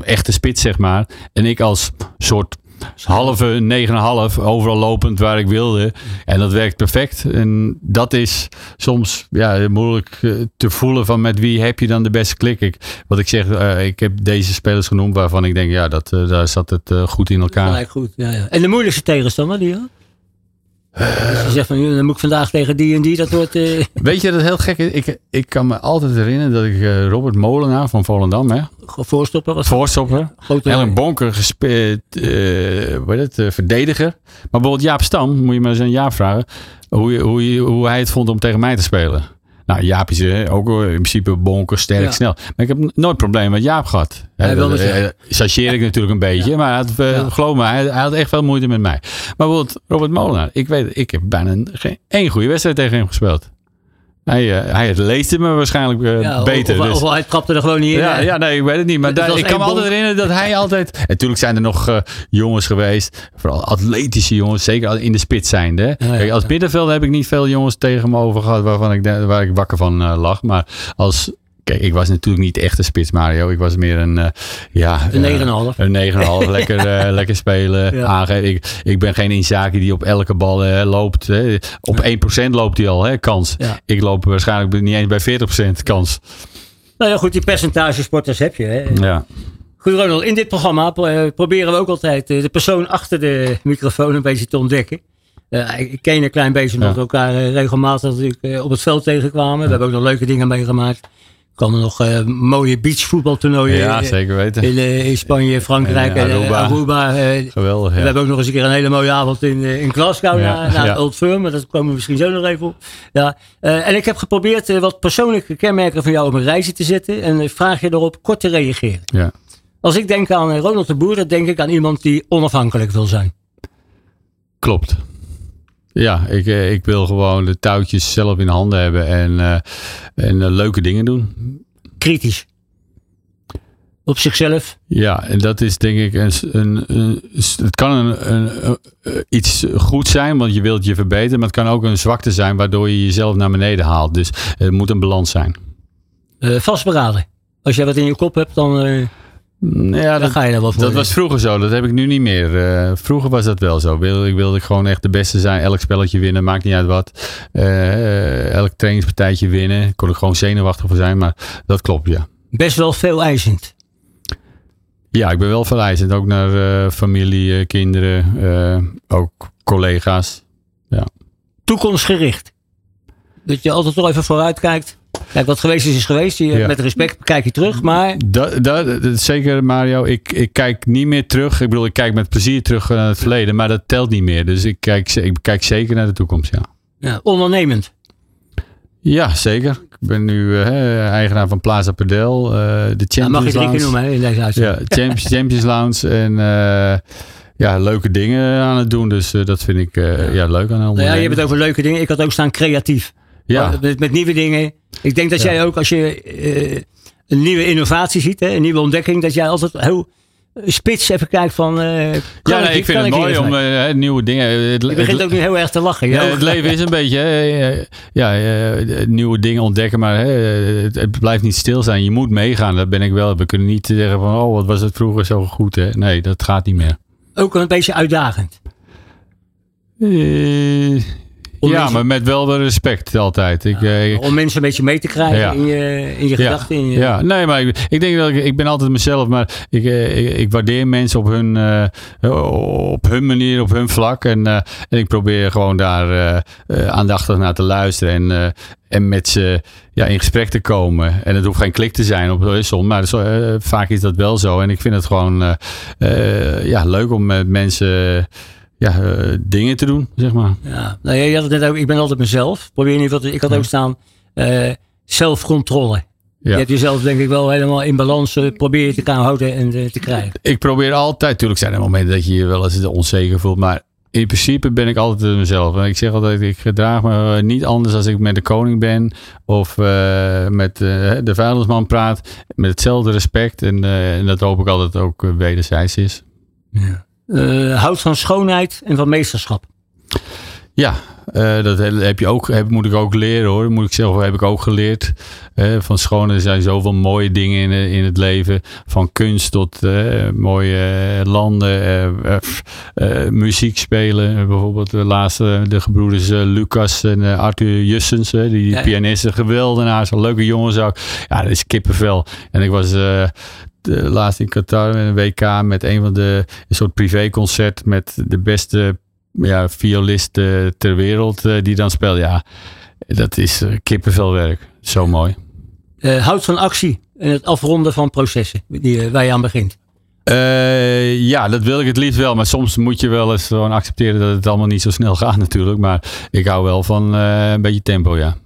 echte spits, zeg maar. En ik als soort halve, 9,5, overal lopend waar ik wilde. En dat werkt perfect. En dat is soms ja, moeilijk eh, te voelen van met wie heb je dan de beste klik. Ik, wat ik zeg, ik heb deze spelers genoemd waarvan ik denk, ja, dat, daar zat het goed in elkaar. Gelijk goed, ja, ja. En de moeilijkste tegenstander die dus je zegt van, dan moet ik vandaag tegen die en die, dat wordt... Uh... Weet je, dat is heel gek Ik, ik kan me altijd herinneren dat ik uh, Robert Molenaar van Volendam, hè. Voorstopper was Voorstopper. Een bonker gespeeld, uh, het, verdediger. Maar bijvoorbeeld Jaap Stam, moet je maar eens aan Jaap vragen, hoe, hoe, hoe hij het vond om tegen mij te spelen. Nou, Jaap is eh, ook in principe bonker, sterk, snel. Maar ik heb nooit probleem met Jaap gehad. Hij wilde uh, ik natuurlijk een beetje, maar hij had, geloof me, hij, hij, had echt veel moeite met mij. Maar bijvoorbeeld Robert Molenaar, ik weet, ik heb bijna geen één goede wedstrijd tegen hem gespeeld. Hij, uh, hij leest me waarschijnlijk uh, beter. Of, dus. of, hij trapte er gewoon niet in. Ja, ja, nee, ik weet het niet. Maar daar, ik kan me altijd herinneren dat hij altijd... En natuurlijk zijn er nog uh, jongens geweest. Vooral atletische jongens. Zeker in de spits zijnde. Ja, Kijk, als middenveld heb ik niet veel jongens tegen me over gehad... Waarvan ik, waar ik wakker van lag. Maar als Kijk, ik was natuurlijk niet echt een spits Mario. Ik was meer een, uh, ja... Een 9,5. een 9,5. lekker, uh, lekker spelen. Ja. Ik, ik ben geen Inzaki die op elke bal uh, loopt. Hè. Op ja. 1% loopt hij al, hè, kans. Ik loop waarschijnlijk niet eens bij 40% kans. Nou ja, goed, die percentage sporters heb je. Hè. Ja. Goed, Ronald, in dit programma proberen we ook altijd de persoon achter de microfoon een beetje te ontdekken. Uh, ik ken een klein beetje, omdat we elkaar regelmatig natuurlijk, op het veld tegenkwamen. We hebben ook nog leuke dingen meegemaakt komen nog uh, mooie beachvoetbaltoernooien. Ja, zeker weten. In, in Spanje, Frankrijk en Aruba. Aruba uh, Geweldig, ja. We hebben ook nog eens een keer een hele mooie avond in, in Glasgow ja, naar, naar Old Firm. Maar dat komen we misschien zo nog even op. Ja. en ik heb geprobeerd wat persoonlijke kenmerken van jou op een reisje te zetten. En vraag je erop kort te reageren. Ja. Als ik denk aan Ronald de Boer, dan denk ik aan iemand die onafhankelijk wil zijn. Klopt. Ja, ik, eh, ik wil gewoon de touwtjes zelf in handen hebben en, uh, en uh, leuke dingen doen. Kritisch. Op zichzelf? Ja, en dat is denk ik een. een, een het kan een, een, iets goed zijn, want je wilt je verbeteren, maar het kan ook een zwakte zijn, waardoor je jezelf naar beneden haalt. Dus het moet een balans zijn. vastberaden. Als jij wat in je kop hebt, dan. Ja, dan ga je er wel voor. Dat was vroeger zo, dat heb ik nu niet meer. Uh, vroeger was dat wel zo. Wilde, ik wilde gewoon echt de beste zijn, elk spelletje winnen, maakt niet uit wat. Uh, elk trainingspartijtje winnen. Kon ik gewoon zenuwachtig voor zijn, maar dat klopt, ja. Best wel veel eisend. Ja, ik ben wel veel eisend. Ook naar uh, familie, kinderen, ook collega's. Ja. Toekomstgericht. Dat je altijd toch even vooruit kijkt. Kijk, wat geweest is, is geweest. Je, Met respect kijk je terug, maar... Dat, dat, zeker, Mario. Ik, ik kijk niet meer terug. Ik bedoel, ik kijk met plezier terug naar het verleden, maar dat telt niet meer. Dus ik kijk, ik kijk zeker naar de toekomst, ja. ja ondernemend. Ja, zeker. Ik ben nu uh, eigenaar van Plaza Padel, uh, de Champions ja, mag je drie keer noemen hè, in deze uitzending. Ja, Champions, Champions Lounge en... Uh, ja, leuke dingen aan het doen. Dus dat vind ik uh, ja. leuk aan nou Ja, je hebt het over leuke dingen. Ik had ook staan creatief. Ja. Met, met nieuwe dingen. Ik denk dat jij ook als je uh, een nieuwe innovatie ziet, hè, een nieuwe ontdekking, dat jij altijd heel spits even kijkt van. Uh, ja, nee, ik, ik vind het mooi om uh, nieuwe dingen. Het, je begint ook nu heel erg te lachen. Ja, het leven is een beetje ja, nieuwe dingen ontdekken, maar het, het, blijft niet stil zijn. Je moet meegaan. Dat ben ik wel. We kunnen niet zeggen van, oh, wat was het vroeger zo goed. Hè? Nee, dat gaat niet meer. Ook een beetje uitdagend. Ja, maar met wel de respect altijd. Ik, eh, om mensen een beetje mee te krijgen in je, in je gedachten. Je... Ja, nee, maar ik, ik, denk dat ik, ik ben altijd mezelf, maar ik, eh, ik, ik waardeer mensen op hun, uh, op hun manier, op hun vlak. En, en ik probeer gewoon daar aandachtig naar te luisteren en, en met ze ja, in gesprek te komen. En het hoeft geen klik te zijn op zon, maar vaak is dat wel zo. En ik vind het gewoon ja, leuk om met mensen ja, uh, dingen te doen, zeg maar. Ja, nou, je had het net ook, ik ben altijd mezelf. Probeer niet wat, ik had ook staan, uh, zelfcontrole. Ja. Je hebt jezelf denk ik wel helemaal in balans uh, probeer je te gaan houden en te krijgen. Ik probeer altijd, natuurlijk zijn er momenten dat je je wel eens onzeker voelt, maar in principe ben ik altijd mezelf. Ik zeg altijd, ik gedraag me niet anders als ik met de koning ben of met de vuilnisman praat. Met hetzelfde respect en, en dat hoop ik altijd ook wederzijds is. Ja uh, houdt van schoonheid en van meesterschap. Ja, uh, dat heb je ook, heb, moet ik ook leren hoor. Moet ik zeggen, heb ik ook geleerd. Uh, van schoon, er zijn zoveel mooie dingen in, in het leven. Van kunst tot uh, mooie landen. muziek spelen. Bijvoorbeeld de laatste, de gebroeders Lucas en Arthur Jussens. die, die ja, pianisten, geweldenaars. Leuke jongens ook. Ja, dat is kippenvel. En ik was laatst in Qatar met een WK met een van de een soort privéconcert met de beste ja, violist uh, ter wereld uh, die dan speelt. Ja, dat is uh, kippenvelwerk. Zo mooi. houd van actie en het afronden van processen die, waar je aan begint. ja, dat wil ik het liefst wel. Maar soms moet je wel eens gewoon accepteren dat het allemaal niet zo snel gaat natuurlijk. Maar ik hou wel van een beetje tempo, ja.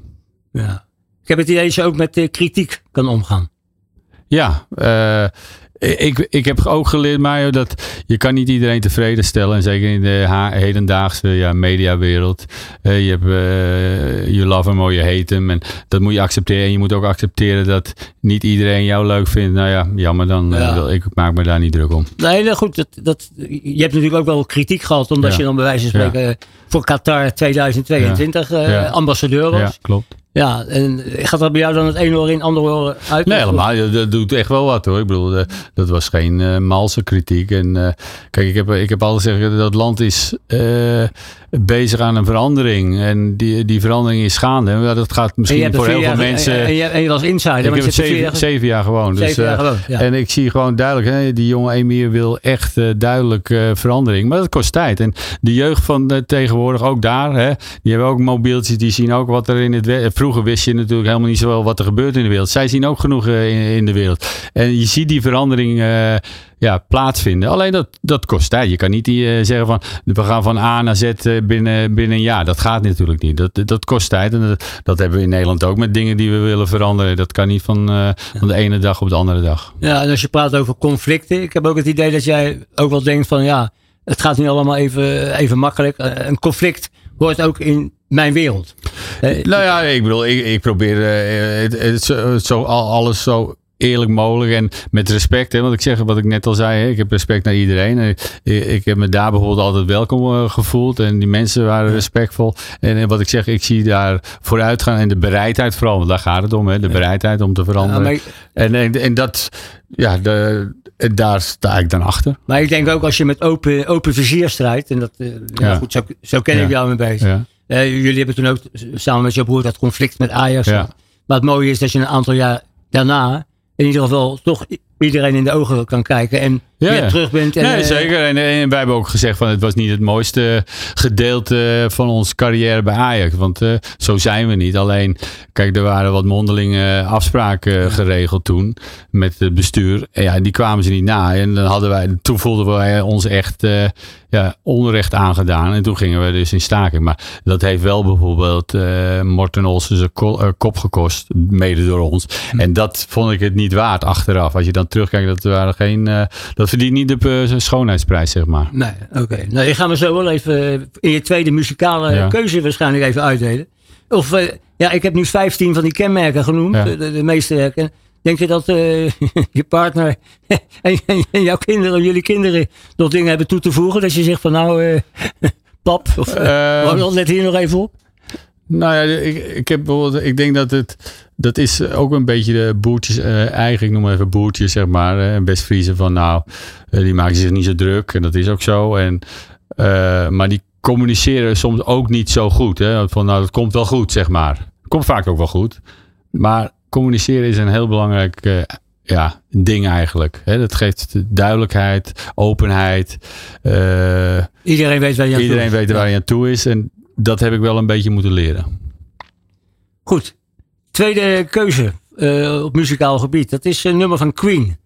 ja. Ik heb het idee dat je ook met kritiek kan omgaan. Ja, ik, ik heb ook geleerd, Mario, dat je kan niet iedereen tevreden stellen. En zeker in de hedendaagse ja, mediawereld. Uh, je hebt uh, je love hem or je hate hem. En dat moet je accepteren. En je moet ook accepteren dat niet iedereen jou leuk vindt. Nou ja, jammer dan. Ja. ik maak me daar niet druk om. Nee, nou goed. Dat, dat, je hebt natuurlijk ook wel kritiek gehad. Omdat je dan bij wijze van spreken voor Qatar 2022 ambassadeur was. Ja, klopt. Ja, en gaat dat bij jou dan het ene oor in, andere oor uit? Nee, helemaal. Dat doet echt wel wat hoor. Ik bedoel, eh, dat was geen uh, malse kritiek. En uh, kijk, ik heb, ik heb altijd gezegd dat land is uh, bezig aan een verandering. En die, die verandering is gaande. Dat gaat misschien voor heel veel mensen. En je, en je was insider. Ik heb het zeven, zeven, jaar gewoon. Dus, zeven jaar gewoon ja. En ik zie gewoon duidelijk, hè, die jonge Emir wil echt duidelijk verandering. Maar dat kost tijd. En de jeugd van tegenwoordig, ook daar, hè, die hebben ook mobieltjes, die zien ook wat er in het vroeger wist je natuurlijk helemaal niet zoveel wat er gebeurt in de wereld. Zij zien ook genoeg uh, in, de wereld. En je ziet die verandering uh, ja, plaatsvinden. Alleen dat, dat kost tijd. Je kan niet die, uh, zeggen van we gaan van A naar Z binnen, binnen een jaar. Dat gaat natuurlijk niet. Dat, dat kost tijd. En dat, dat hebben we in Nederland ook met dingen die we willen veranderen. Dat kan niet van, van de ene dag op de andere dag. Ja, en als je praat over conflicten. Ik heb ook het idee dat jij ook wel denkt van ja, het gaat niet allemaal even, even makkelijk. Een conflict hoort ook in mijn wereld. nou ja, ik bedoel, ik, ik probeer het, het, zo, zo, alles zo eerlijk mogelijk en met respect. Hè, want ik zeg wat ik net al zei, hè, ik heb respect naar iedereen. Ik, ik, heb me daar bijvoorbeeld altijd welkom uh, gevoeld en die mensen waren respectvol. En, en, wat ik zeg, ik zie daar vooruit gaan en de bereidheid vooral, want daar gaat het om, hè, de bereidheid om te veranderen. En, en, en dat, ja, de, daar sta ik dan achter. Maar ik denk ook als je met open, open vizier strijdt, en dat, ja. goed, zo, zo ken ik jou mee bezig. Ja. Uh, jullie hebben toen ook samen met je broer dat conflict met Ajax. Ja. Maar het mooie is dat je een aantal jaar daarna in ieder geval toch iedereen in de ogen kan kijken en ja, weer terug bent. En, nee, eh, zeker. En, en, wij hebben ook gezegd van het was niet het mooiste gedeelte van onze carrière bij Ajax. Want uh, zo zijn we niet. Alleen, kijk, er waren wat mondelinge afspraken geregeld toen met het bestuur. En ja, die kwamen ze niet na. En dan hadden wij, toen voelden wij ons echt uh, ja, onrecht aangedaan. En toen gingen we dus in staking. Maar dat heeft wel bijvoorbeeld uh, Morten Olsen zijn kop gekost. Mede door ons. Hm. En dat vond ik het niet waard achteraf. Als je dan terugkijkt, dat waren geen... dat verdient niet de uh, schoonheidsprijs, zeg maar. Nee, oké. Nou, die gaan we zo wel even in je tweede muzikale keuze waarschijnlijk even uitdelen. Of, uh, ja, ik heb nu 15 van die kenmerken genoemd, de, de, meeste herken. Denk je dat je partner en, en, jouw kinderen, jullie kinderen, nog dingen hebben toe te voegen? Dat je zegt van nou, pap, of uh, let hier nog even op. Nou ja, ik, ik, heb bijvoorbeeld, ik denk dat het, dat is ook een beetje de boertjes, uh, eigen, ik noem maar even boertjes, zeg maar. Uh, en best vriezen van, nou, uh, die maken zich niet zo druk. En dat is ook zo. En, maar die communiceren soms ook niet zo goed. Hè? Van, nou, dat komt wel goed, zeg maar. Komt vaak ook wel goed. Maar communiceren is een heel belangrijk ja, ding eigenlijk. Hè? Dat geeft duidelijkheid, openheid. iedereen weet waar je aan iedereen toe is. weet waar je aan toe is. En dat heb ik wel een beetje moeten leren. Goed. Tweede keuze uh, op muzikaal gebied. Dat is een nummer van Queen.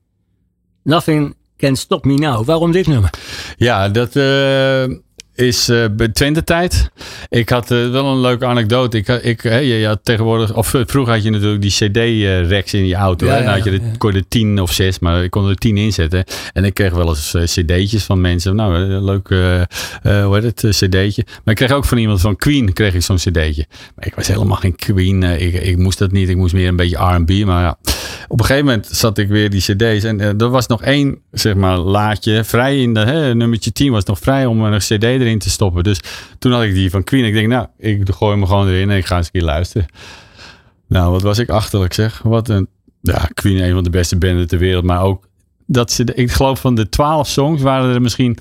Nothing Can Stop Me Now. Waarom dit nummer? Ja, dat, uh, is uh, bij Twente tijd. Ik had uh, wel een leuke anekdote. Ik, ik, hè, je had tegenwoordig, of eh, vroeger had je natuurlijk die CD-reks in je auto. Ja, hè? Dan had je de, kon je er tien of zes, maar ik kon er tien in zetten. En ik kreeg wel eens CD'tjes van mensen. Nou, leuk, hoe heet het, CD'tje. Maar ik kreeg ook van iemand van Queen kreeg ik zo'n CD'tje. Maar ik was helemaal geen Queen. ik, ik moest dat niet. Ik moest meer een beetje R&B. Maar ja. Op een gegeven moment zat ik weer die cd's. En er was nog één, zeg maar, laadje vrij in de, hè, nummertje 10 was nog vrij om een cd erin te stoppen. Dus toen had ik die van Queen. Ik denk, nou, ik gooi hem gewoon erin en ik ga eens een keer luisteren. Nou, wat was ik achterlijk zeg. Wat een, ja, Queen een van de beste banden ter wereld. Maar ook dat ze, ik geloof van de twaalf songs waren er misschien,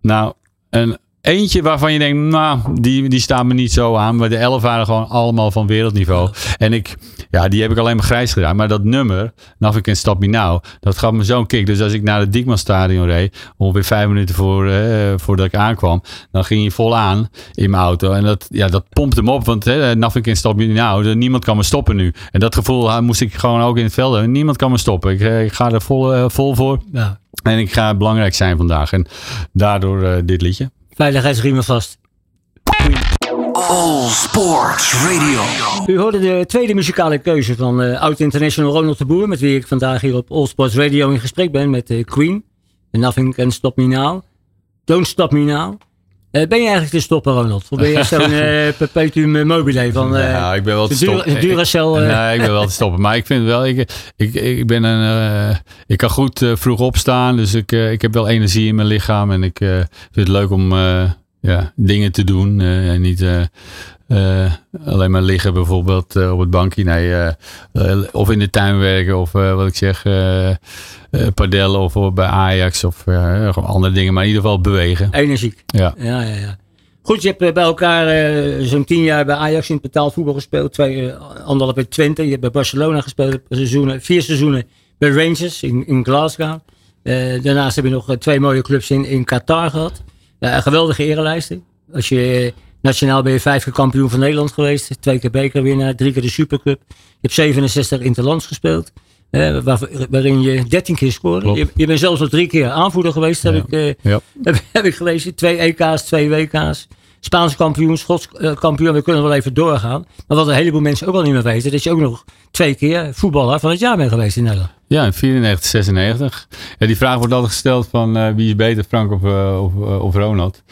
nou, een Eentje waarvan je denkt, nou, die, die staan me niet zo aan. Maar de elf waren gewoon allemaal van wereldniveau. En ik, ja, die heb ik alleen maar grijs gedaan. Maar dat nummer, Nothing Can Stop Me Now, dat gaf me zo'n kick. Dus als ik naar het Diekman Stadion reed, ongeveer vijf minuten voor, eh, voordat ik aankwam, dan ging hij vol aan in mijn auto. En dat, ja, dat pompt hem op, want hè, Nothing Can Stop Me Now, niemand kan me stoppen nu. En dat gevoel moest ik gewoon ook in het veld hebben. Niemand kan me stoppen. Ik, eh, ik ga er vol, uh, vol voor. Ja. En ik ga belangrijk zijn vandaag. En daardoor dit liedje. Veiligheidsriemen vast. All Sports Radio. U hoorde de tweede muzikale keuze van uh, oud-international Ronald de Boer, met wie ik vandaag hier op All Sports Radio in gesprek ben met uh, Queen. Nothing Can Stop Me Now. Don't Stop Me Now. Uh, ben je eigenlijk te stoppen, Ronald? Of ben je zo'n perpetuum mobile van Ja, ik ben wel te stoppen. Duracell? nee, ik ben wel te stoppen. Maar ik vind wel, ik, ik, ik ben een, ik kan goed vroeg opstaan. Dus ik, ik heb wel energie in mijn lichaam. En ik vind het leuk om ja, dingen te doen. en niet alleen maar liggen bijvoorbeeld op het bankje. Nee, of in de tuin werken of wat ik zeg, padellen of bij Ajax of andere dingen. Maar in ieder geval bewegen. Energiek. Ja. ja, ja, ja. Goed, je hebt bij elkaar zo'n tien jaar bij Ajax in betaald voetbal gespeeld. Twee, anderhalf bij Twente. Je hebt bij Barcelona gespeeld. Seizoenen, vier seizoenen bij Rangers in, in Glasgow. daarnaast heb je nog twee mooie clubs in, in Qatar gehad. Ja, een geweldige erenlijsten. Als je nationaal ben je vijf keer kampioen van Nederland geweest. Twee keer bekerwinnaar, drie keer de Supercup. Je hebt 67 interlands gespeeld. waarin je 13 keer scoorde. Je, je, bent zelfs nog drie keer aanvoerder geweest, heb, ik, uh, heb, heb, ik gelezen. Twee EK's, twee WK's. Spaanse kampioen, Schots uh, kampioen. We kunnen wel even doorgaan. Maar wat een heleboel mensen ook al niet meer weten. Dat je ook nog twee keer voetballer van het jaar bent geweest in Nederland. Ja, in 94, 96. Ja, die vraag wordt altijd gesteld van uh, wie is beter, Frank of, uh, of, of, Ronald.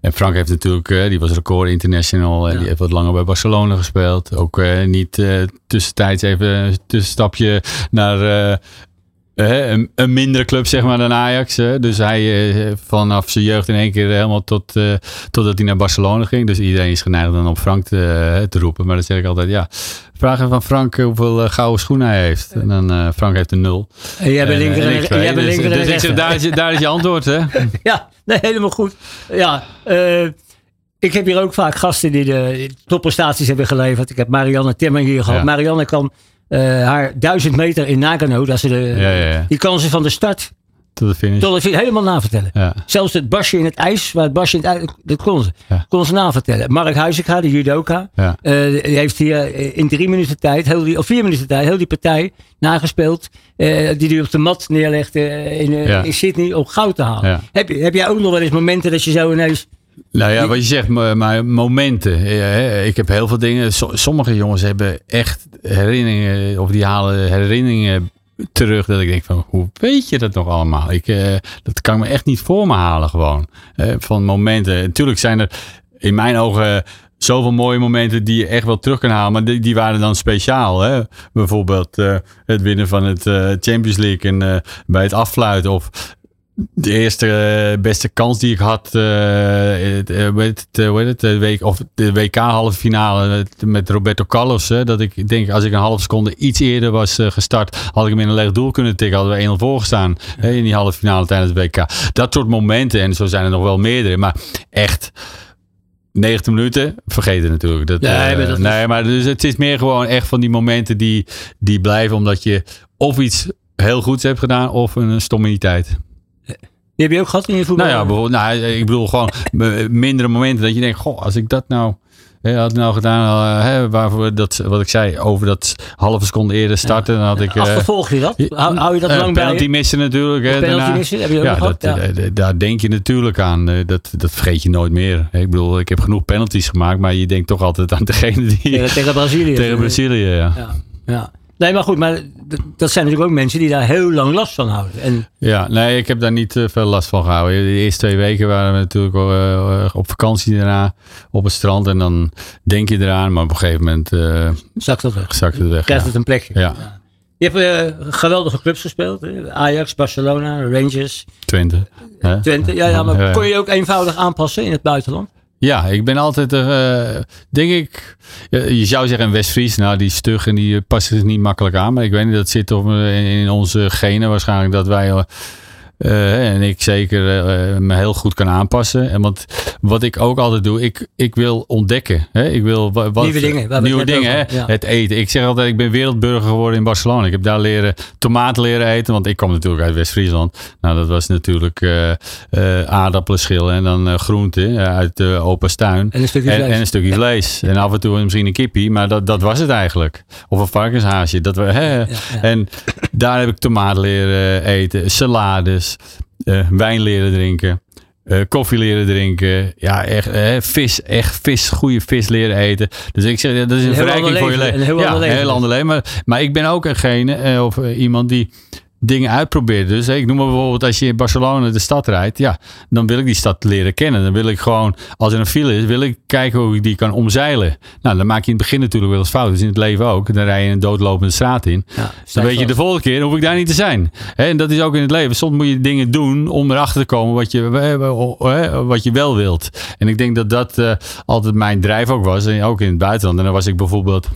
En Frank heeft natuurlijk, die was record international. En ja. die heeft wat langer bij Barcelona gespeeld. Ook niet tussentijds even een tussenstapje naar een, een mindere club zeg maar dan Ajax. Hè? Dus hij eh, vanaf zijn jeugd in één keer helemaal tot, uh, totdat hij naar Barcelona ging. Dus iedereen is geneigd dan op Frank te, te roepen. Maar dan zeg ik altijd ja. Vraag van Frank hoeveel gouden schoenen hij heeft. En dan Frank heeft een nul. En jij bent linker en, en, bent linker dus, dus daar, is, daar is je antwoord hè. ja, nee, helemaal goed. Ja, ik heb hier ook vaak gasten die de topprestaties hebben geleverd. Ik heb Marianne Timmer hier gehad. Marianne kan uh, haar duizend meter in Nagano, dat ze de, ja, ja, ja. die kan ze van de start tot de finish, tot de finish helemaal navertellen. Zelfs het basje in het ijs, waar het basje in het ijs, dat kon ze. Kon ze navertellen. Mark Huizinga, de judoka, uh, die heeft hier eh, in drie minuten tijd, heel die, of vier minuten tijd, heel die partij nagespeeld. Uh, die hij op de mat neerlegde in, in Sydney om goud te halen. Heb, heb jij ook nog wel eens momenten dat je zo ineens nou ja, wat je zegt, maar momenten. Ik heb heel veel dingen. Sommige jongens hebben echt herinneringen, of die halen herinneringen terug. Dat ik denk van, hoe weet je dat nog allemaal? Ik, eh, dat kan ik me echt niet voor me halen gewoon. Van momenten. Natuurlijk zijn er in mijn ogen zoveel mooie momenten die je echt wel terug kan halen. Maar die, die waren dan speciaal. Hè? Bijvoorbeeld uh, het winnen van het Champions League en bij het afsluiten. Of de eerste uh, beste kans die ik had, uh, het, het, de, week, of de WK halve finale met Roberto Carlos. Hè, dat ik denk, als ik een halve seconde iets eerder was gestart, had ik hem in een leeg doel kunnen tikken. Hadden we 1-0 voorgestaan hè, in die halve finale tijdens het WK. Dat soort momenten, en zo zijn er nog wel meerdere. Maar echt, 90 minuten, vergeten natuurlijk. Dat, nee, uh, nee, maar dus het is meer gewoon echt van die momenten die, die blijven omdat je of iets heel goeds hebt gedaan of een stomme tijd. Die heb je ook gehad in je voetbal? Nou ja, bijvoorbeeld, nou, ik bedoel gewoon mindere momenten dat je denkt, goh, als ik dat nou had nou gedaan, uh, hè, waarvoor dat, wat ik zei, over dat halve seconde eerder starten, dan had ik... Uh, Achtervolg je dat? Hou, hou je dat uh, lang penalty bij missen natuurlijk. Hè, penalty daarna. missen, heb je ook ja, dat, ja. daar denk je natuurlijk aan. dat, dat vergeet je nooit meer. Ik bedoel, ik heb genoeg penalties gemaakt, maar je denkt toch altijd aan degene die... Tegen, tegen Brazilië. Tegen Brazilië, ja. ja. Nee, maar goed, maar dat zijn natuurlijk ook mensen die daar heel lang last van houden. En... Ja, nee, ik heb daar niet veel last van gehouden. De eerste twee weken waren we natuurlijk uh, op vakantie daarna op het strand. En dan denk je eraan, maar op een gegeven moment uh, zakt het weg. Zakt het weg. Krijgt het een plekje. Ja. Je hebt uh, geweldige clubs gespeeld. Hè? Ajax, Barcelona, Rangers. Twente. Twente, ja, ja maar kon je ook eenvoudig aanpassen in het buitenland? Ja, ik ben altijd, uh, denk ik, je zou zeggen een Westfries, nou die stug en die past zich niet makkelijk aan. Maar ik weet niet, dat zit toch in onze genen waarschijnlijk dat wij uh, en ik zeker uh, me heel goed kan aanpassen. En want wat ik ook altijd doe, ik, ik wil ontdekken. Hè? Ik wil wat, nieuwe dingen. Nieuwe dingen, hè? Het eten. Ik zeg altijd, ik ben wereldburger geworden in Barcelona. Ik heb daar leren tomaat leren eten. Want ik kom natuurlijk uit West-Friesland. Nou, dat was natuurlijk uh, aardappelen schillen en dan groenten uit de opa's tuin. En een stukje en, vlees. En een stukje vlees. En af en toe misschien een kippie. Maar dat, dat was het eigenlijk. Of een varkenshaasje. Dat we, hè? En daar heb ik tomaat leren eten. Salades uh, wijn leren drinken. Uh, koffie leren drinken. Ja, echt uh, vis, echt vis, goede vis leren eten. Dus ik zeg, dat is een, een verrijking voor je leven. Een heel ja, ander leven. een heel ander leven. Maar, maar ik ben ook eengene, of iemand die dingen uitproberen. Dus ik noem maar bijvoorbeeld als je in Barcelona de stad rijdt, ja, dan wil ik die stad leren kennen. Dan wil ik gewoon, als er een file is, wil ik kijken hoe ik die kan omzeilen. Nou, dan maak je in het begin natuurlijk wel eens fout. Dus in het leven ook. Dan rij je een doodlopende straat in. Ja, dan weet je de volgende keer, hoef ik daar niet te zijn. En dat is ook in het leven. Soms moet je dingen doen om erachter te komen wat je, wat je wel wilt. En ik denk dat dat uh, altijd mijn drijf ook was. En ook in het buitenland. En dan was ik bijvoorbeeld...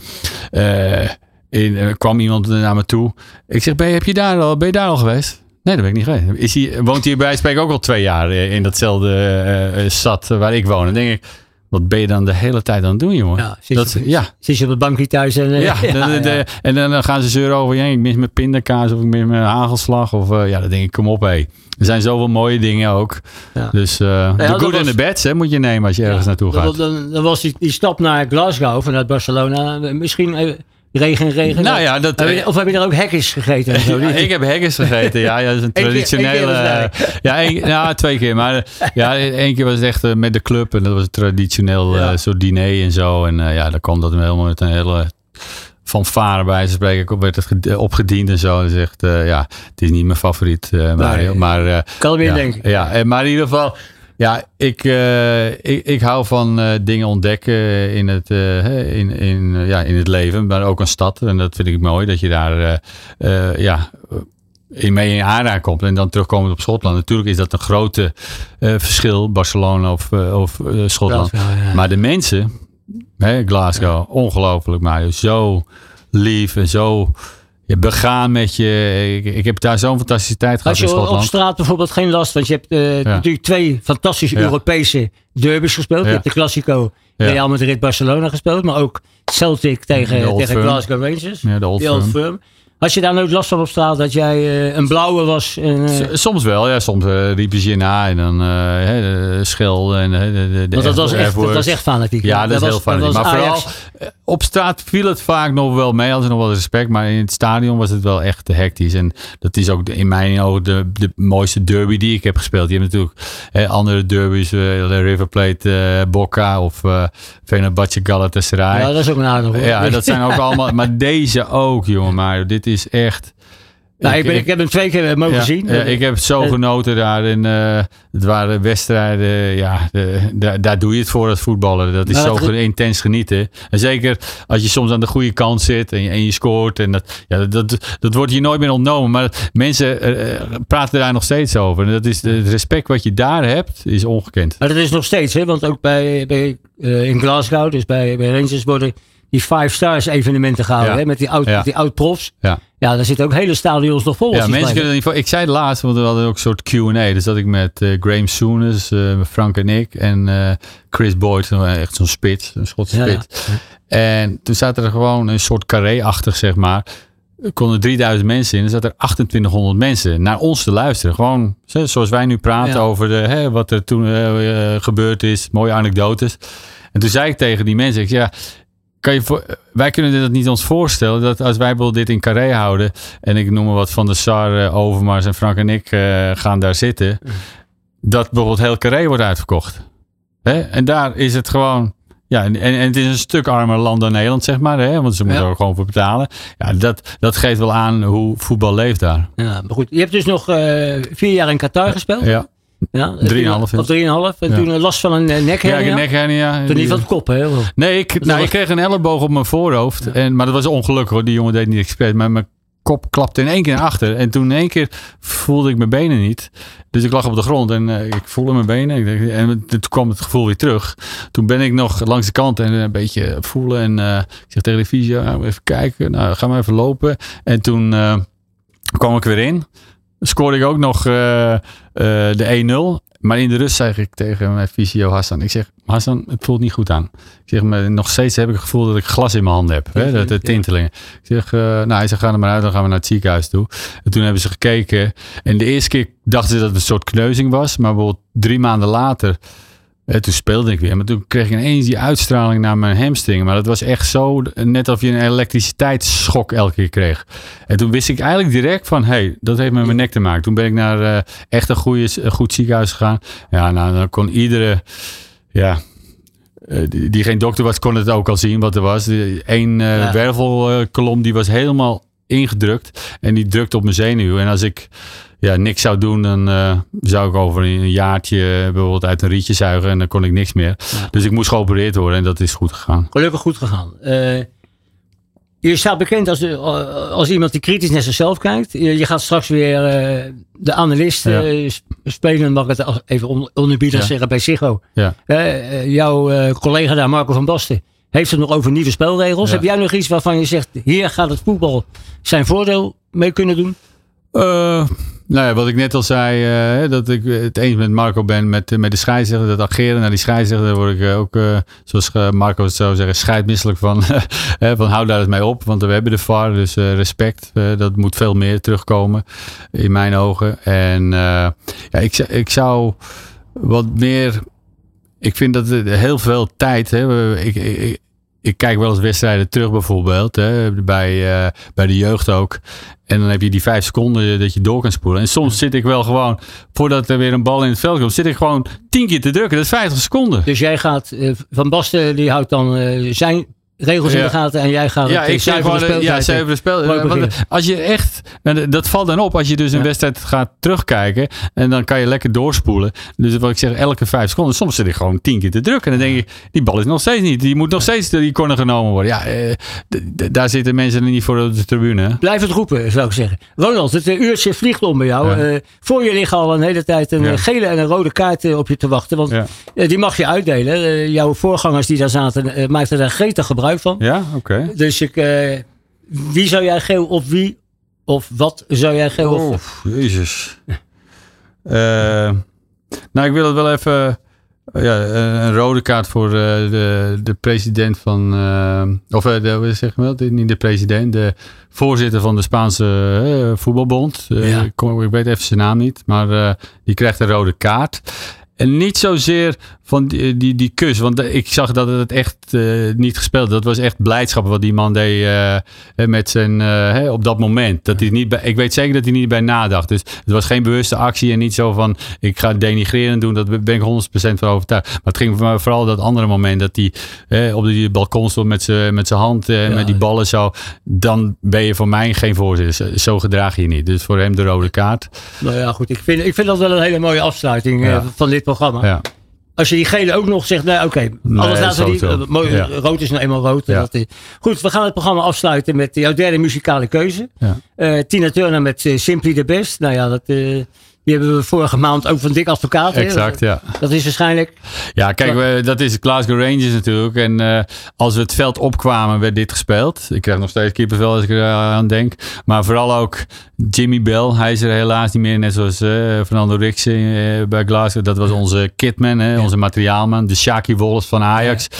Uh, in, er kwam iemand naar me toe. Ik zeg, ben je, heb je daar al, ben je daar al geweest? Nee, dat ben ik niet geweest. Is hij, woont hij bij Spreek ook al twee jaar in datzelfde uh, stad waar ik woon? Dan denk ik, wat ben je dan de hele tijd aan het doen, jongen? Ja, zit, dat, je, ja. zit je op het bankje thuis en... Uh, ja, ja, de, de, ja, en dan gaan ze zeuren over, ja, ik mis mijn pindakaas of ik mis mijn hagelslag. Of uh, ja, dan denk ik, kom op hé. Er zijn zoveel mooie dingen ook. Ja. Dus uh, de good en de bads hè, moet je nemen als je ergens naartoe gaat. Dan, dan was die, die stap naar Glasgow vanuit Barcelona misschien... Regen, regen. Nou ja, dat, je, of heb je daar ook haggis gegeten? En zo? Ja, ik heb haggis gegeten, ja. ja dat is een traditionele. Keer, ja, ja, twee keer. Maar ja, één keer was het echt met de club. En dat was een traditioneel uh, soort diner en zo. En ja, dan kwam dat helemaal met een hele fanfare bij ze spreken. werd het opgediend en zo. En zegt, ja, het is niet mijn favoriet, Mario. Nee, maar, kan weer ja, denken. Ja, maar in ieder geval... Ja, ik, uh, ik, ik hou van uh, dingen ontdekken in het, uh, in, in, ja, in het leven, maar ook een stad. En dat vind ik mooi, dat je daar ja, in mee in aanraking komt. En dan terugkomend op Schotland. Natuurlijk is dat een grote verschil, Barcelona of, of Schotland. Glasgow, ja. Maar de mensen, hè, Glasgow, ongelooflijk, maar zo lief en zo begaan met je. Ik, ik heb daar zo'n fantastische tijd gehad Als je in Schotland. op straat bijvoorbeeld geen last, want je hebt uh, ja. natuurlijk twee fantastische Ja. Europese derbies gespeeld. Je hebt de Classico. Real Madrid Barcelona gespeeld, maar ook Celtic tegen, tegen. Glasgow Rangers. De Old Die Old Firm. Firm. Had je daar nooit last van op straat dat jij eh, een blauwe was? En, eh, Soms wel, ja. Soms eh riepen ze je na en dan de schel en de, de, de dat was, echt, dat was echt fanatiek. Ja, dat, is was- heel fanatiek. Maar vooral op straat viel het vaak nog wel mee, als nog wel respect. Maar in het stadion was het wel echt te hectisch. En dat is ook in mijn ogen de, de mooiste derby die ik heb gespeeld. Je hebt natuurlijk eh, andere derbies, eh, River Plate, Boca of eh Fenerbahce Galatasaray. Ja, dat is ook een aardig hoor. Ja, dat zijn ook allemaal. Maar deze ook, jongen. Maar dit is echt. Nou, ik, ben, ik heb hem twee keer mogen ja, zien. ja, ik heb zo Eh, genoten daar. En, eh, het waren wedstrijden. Ja, de, daar- daar doe je het voor als voetballer. Dat is Maar zo het- intens genieten. En zeker als je soms aan de goede kant zit en je, en je scoort. En dat, ja, dat, dat wordt je nooit meer ontnomen. Maar mensen eh, eh, praten daar nog steeds over. En dat is de- het respect wat je daar hebt, is ongekend. Maar dat is nog steeds, hè? want ook bij, bij, eh, in Glasgow, dus bij, bij Rangers worden die Five Stars evenementen gehouden. Ja. Hè? Met die oud, Ja. die oud profs. Ja. Ja, daar zitten ook hele stadions nog vol. Ja, mensen kunnen niet voor. Ik zei het laatst, want we hadden ook een soort Q&A. Dus dat ik met eh, Graham Souness, eh, Frank en ik en eh, Chris Boyd, echt zo'n spits, een Schotse spits. En toen zaten er gewoon een soort carré-achtig, zeg maar. Er konden 3000 mensen in. Er zaten er 2800 mensen naar ons te luisteren. Gewoon zo- zoals wij nu praten over de, hè, wat er toen gebeurd is. Mooie anekdotes. En toen zei ik tegen die mensen, ik ja, kan je voor, wij kunnen dit niet ons voorstellen dat als wij bijvoorbeeld dit in Carré houden en ik noem maar wat van de Sar, eh, Overmars en Frank en ik eh, gaan daar zitten, dat bijvoorbeeld heel Carré wordt uitverkocht. Hè? En daar is het gewoon, Ja, en, en het is een stuk armer land dan Nederland, zeg maar. Hè? Want ze moeten er gewoon voor betalen. Ja, dat, dat geeft wel aan hoe voetbal leeft daar. Ja, maar goed. Je hebt dus nog vier jaar in Qatar gespeeld. Ja. Ja, 3,5. Of 3,5. En toen last van een nekhernia. Ja, een nekhernia. Toen niet van het kop, hè? Nee, ik, nou, ik kreeg een elleboog op mijn voorhoofd. En, maar dat was ongelukkig hoor. Die jongen deed niet expres. Maar mijn kop klapte in één keer naar achter. En toen in één keer voelde ik mijn benen niet. Dus ik lag op de grond en uh, ik voelde mijn benen. En toen kwam het gevoel weer terug. Toen ben ik nog langs de kant en een beetje voelen. En uh, ik zeg tegen de fysio, nou, even kijken. Nou, ga maar even lopen. En toen uh, kwam ik weer in. Scoorde ik ook nog de 1-0. Maar in de rust zeg ik tegen mijn fysio Hassan. Ik zeg, Hassan, het voelt niet goed aan. Ik zeg, maar nog steeds heb ik het gevoel dat ik glas in mijn handen heb. Hè, dat, de tintelingen. Ik zeg, uh, nou hij zegt, ga er maar uit. Dan gaan we naar het ziekenhuis toe. En toen hebben ze gekeken. En de eerste keer dachten ze dat het een soort kneuzing was. Maar bijvoorbeeld drie maanden later toen speelde ik weer. Maar toen kreeg ik ineens die uitstraling naar mijn hamstring. Maar dat was echt zo, net of je een elektriciteitsschok elke keer kreeg. En toen wist ik eigenlijk direct van, hé, hey, dat heeft met mijn nek te maken. Toen ben ik naar uh, echt een goede, goed ziekenhuis gegaan. Ja, nou, dan kon iedere, ja, uh, die, die, geen dokter was, kon het ook al zien wat er was. Eén uh, ja. wervelkolom, die was helemaal ingedrukt. En die drukte op mijn zenuw. En als ik ja, niks zou doen, dan uh, zou ik over een jaartje bijvoorbeeld uit een rietje zuigen en dan kon ik niks meer. Dus ik moest geopereerd worden en dat is goed gegaan. Gelukkig goed gegaan. Uh, je staat bekend als, de, als iemand die kritisch naar zichzelf kijkt. Je, je gaat straks weer uh, de analist ja. spelen, mag ik het even onderbieden ja. zeggen, bij Sigo. Jouw collega daar, Marco van Basten, heeft het nog over nieuwe spelregels. Heb jij nog iets waarvan je zegt, hier gaat het voetbal zijn voordeel mee kunnen doen? Uh, nou ja, wat ik net al zei, uh, dat ik het eens met Marco ben met, met de scheidsrechter. Dat ageren naar die scheidsrechter, daar word ik ook, zoals Marco het zou zeggen, scheidmisselijk van. van hou daar eens mee op, want we hebben de VAR, dus respect. dat moet veel meer terugkomen in mijn ogen. En ja, ik, ik zou wat meer... Ik vind dat er heel veel tijd... Hè, ik, ik kijk wel eens wedstrijden terug bijvoorbeeld. Hè, bij, uh, bij de jeugd ook. En dan heb je die vijf seconden dat je door kan spoelen. En soms zit ik wel gewoon, voordat er weer een bal in het veld komt, zit ik gewoon tien keer te drukken. Dat is 50 seconden. Dus jij gaat, uh, Van Basten die houdt dan uh, zijn regels in de gaten en jij gaat ja, ik zeg gewoon, de Ja, zuivere spel. Als je echt, dat valt dan op als je dus een wedstrijd gaat terugkijken en dan kan je lekker doorspoelen. Dus wat ik zeg, elke vijf seconden, soms zit ik gewoon tien keer te drukken en dan denk ik, die bal is nog steeds niet. Die moet nog steeds die corner genomen worden. Ja, eh, daar zitten mensen niet voor op de tribune. Blijf het roepen, zou ik zeggen. Ronald, het uurtje vliegt om bij jou. Uh, voor je liggen al een hele tijd een gele en een rode kaart op je te wachten, want die mag je uitdelen. jouw voorgangers die daar zaten, maakten daar gretig gebruik van. Ja, oké. Dus ik, uh, wie zou jij geel of wie of wat zou jij geel oh, of... Jezus. uh, nou, ik wil het wel even... Ja, een rode kaart voor de, de president van... Uh, of de, zeg maar, niet de president, de voorzitter van de Spaanse voetbalbond. Ja. ik, ik, weet even zijn naam niet, maar die krijgt een rode kaart. En niet zozeer van die, die, die kus. Want ik zag dat het echt uh, niet gespeeld. Dat was echt blijdschap wat die man deed uh, met zijn, uh, op dat moment. Dat hij niet bij, ik weet zeker dat hij niet bij nadacht. Dus het was geen bewuste actie en niet zo van ik ga denigreren doen. Dat ben ik 100% van overtuigd. Maar het ging vooral dat andere moment dat hij op die balkon stond met zijn met hand en met die ballen zo. Dan ben je voor mij geen voorzitter. Zo gedraag je niet. Dus voor hem de rode kaart. Nou ja, goed. Ik vind, ik vind dat wel een hele mooie afsluiting ja. van dit programma. Ja. Als je die gele ook nog zegt, nou oké, okay, nee, alles laten we die. Uh, mooi, ja. Rood is nou eenmaal rood. Ja. Dat is. Goed, we gaan het programma afsluiten met jouw derde muzikale keuze. Ja. Uh, Tina Turner met uh, Simply the Best. Nou ja, dat, die hebben we vorige maand ook van Dick Advocaat. Exact, ja. Dat is waarschijnlijk... Ja, kijk, we, dat is Glasgow Rangers natuurlijk. En uh, als we het veld opkwamen, werd dit gespeeld. Ik krijg nog steeds kippenvel als ik er aan denk. Maar vooral ook Jimmy Bell. Hij is er helaas niet meer, net zoals uh, Fernando Rixen uh, bij Glasgow. Dat was onze kitman, hè, onze materiaalman. De Shaki Wolfs van Ajax. Ja.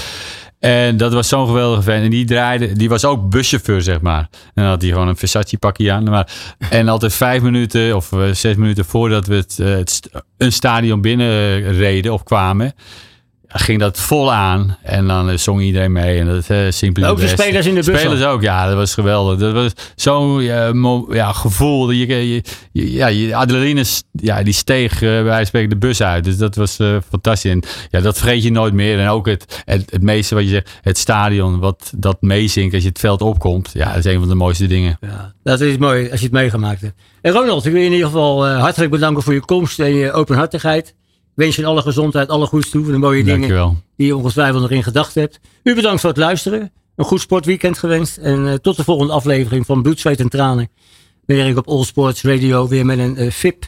En dat was zo'n geweldige fan. En die draaide, die was ook buschauffeur, zeg maar. En dan had hij gewoon een Versace pakje aan. Maar, en altijd vijf minuten of uh, zes minuten voordat we het, uh, het, een stadion binnen reden of kwamen ging dat vol aan. En dan zong iedereen mee. En dat uh, simpel. Ook de spelers in de bus. Spelers ook, ja. Dat was geweldig. Dat was zo'n ja, gevoel. Je, je, ja, je adrenaline ja, die steeg bij spreken de bus uit. Dus dat was fantastisch. En ja, dat vergeet je nooit meer. En ook het, het, het meeste wat je zegt, het stadion, wat dat meezinkt als je het veld opkomt. Ja, dat is een van de mooiste dingen. Ja, dat is mooi als je het meegemaakt hebt. En Ronald, ik wil je in ieder geval hartelijk bedanken voor je komst en je openhartigheid wens je alle gezondheid, alle goeds toe. Voor de mooie dingen die je ongetwijfeld nog in gedacht hebt. U bedankt voor het luisteren. Een goed sportweekend gewenst. En uh, tot de volgende aflevering van Bloed, Zweet en Tranen. Wanneer ik op All Sports Radio weer met een uh, VIP,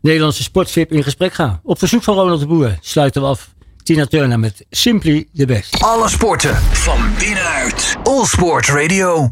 Nederlandse sportvip in gesprek ga. Op verzoek van Ronald de Boer sluiten we af. Tina Turner met Simply the Best. Alle sporten van binnenuit. All Sports Radio.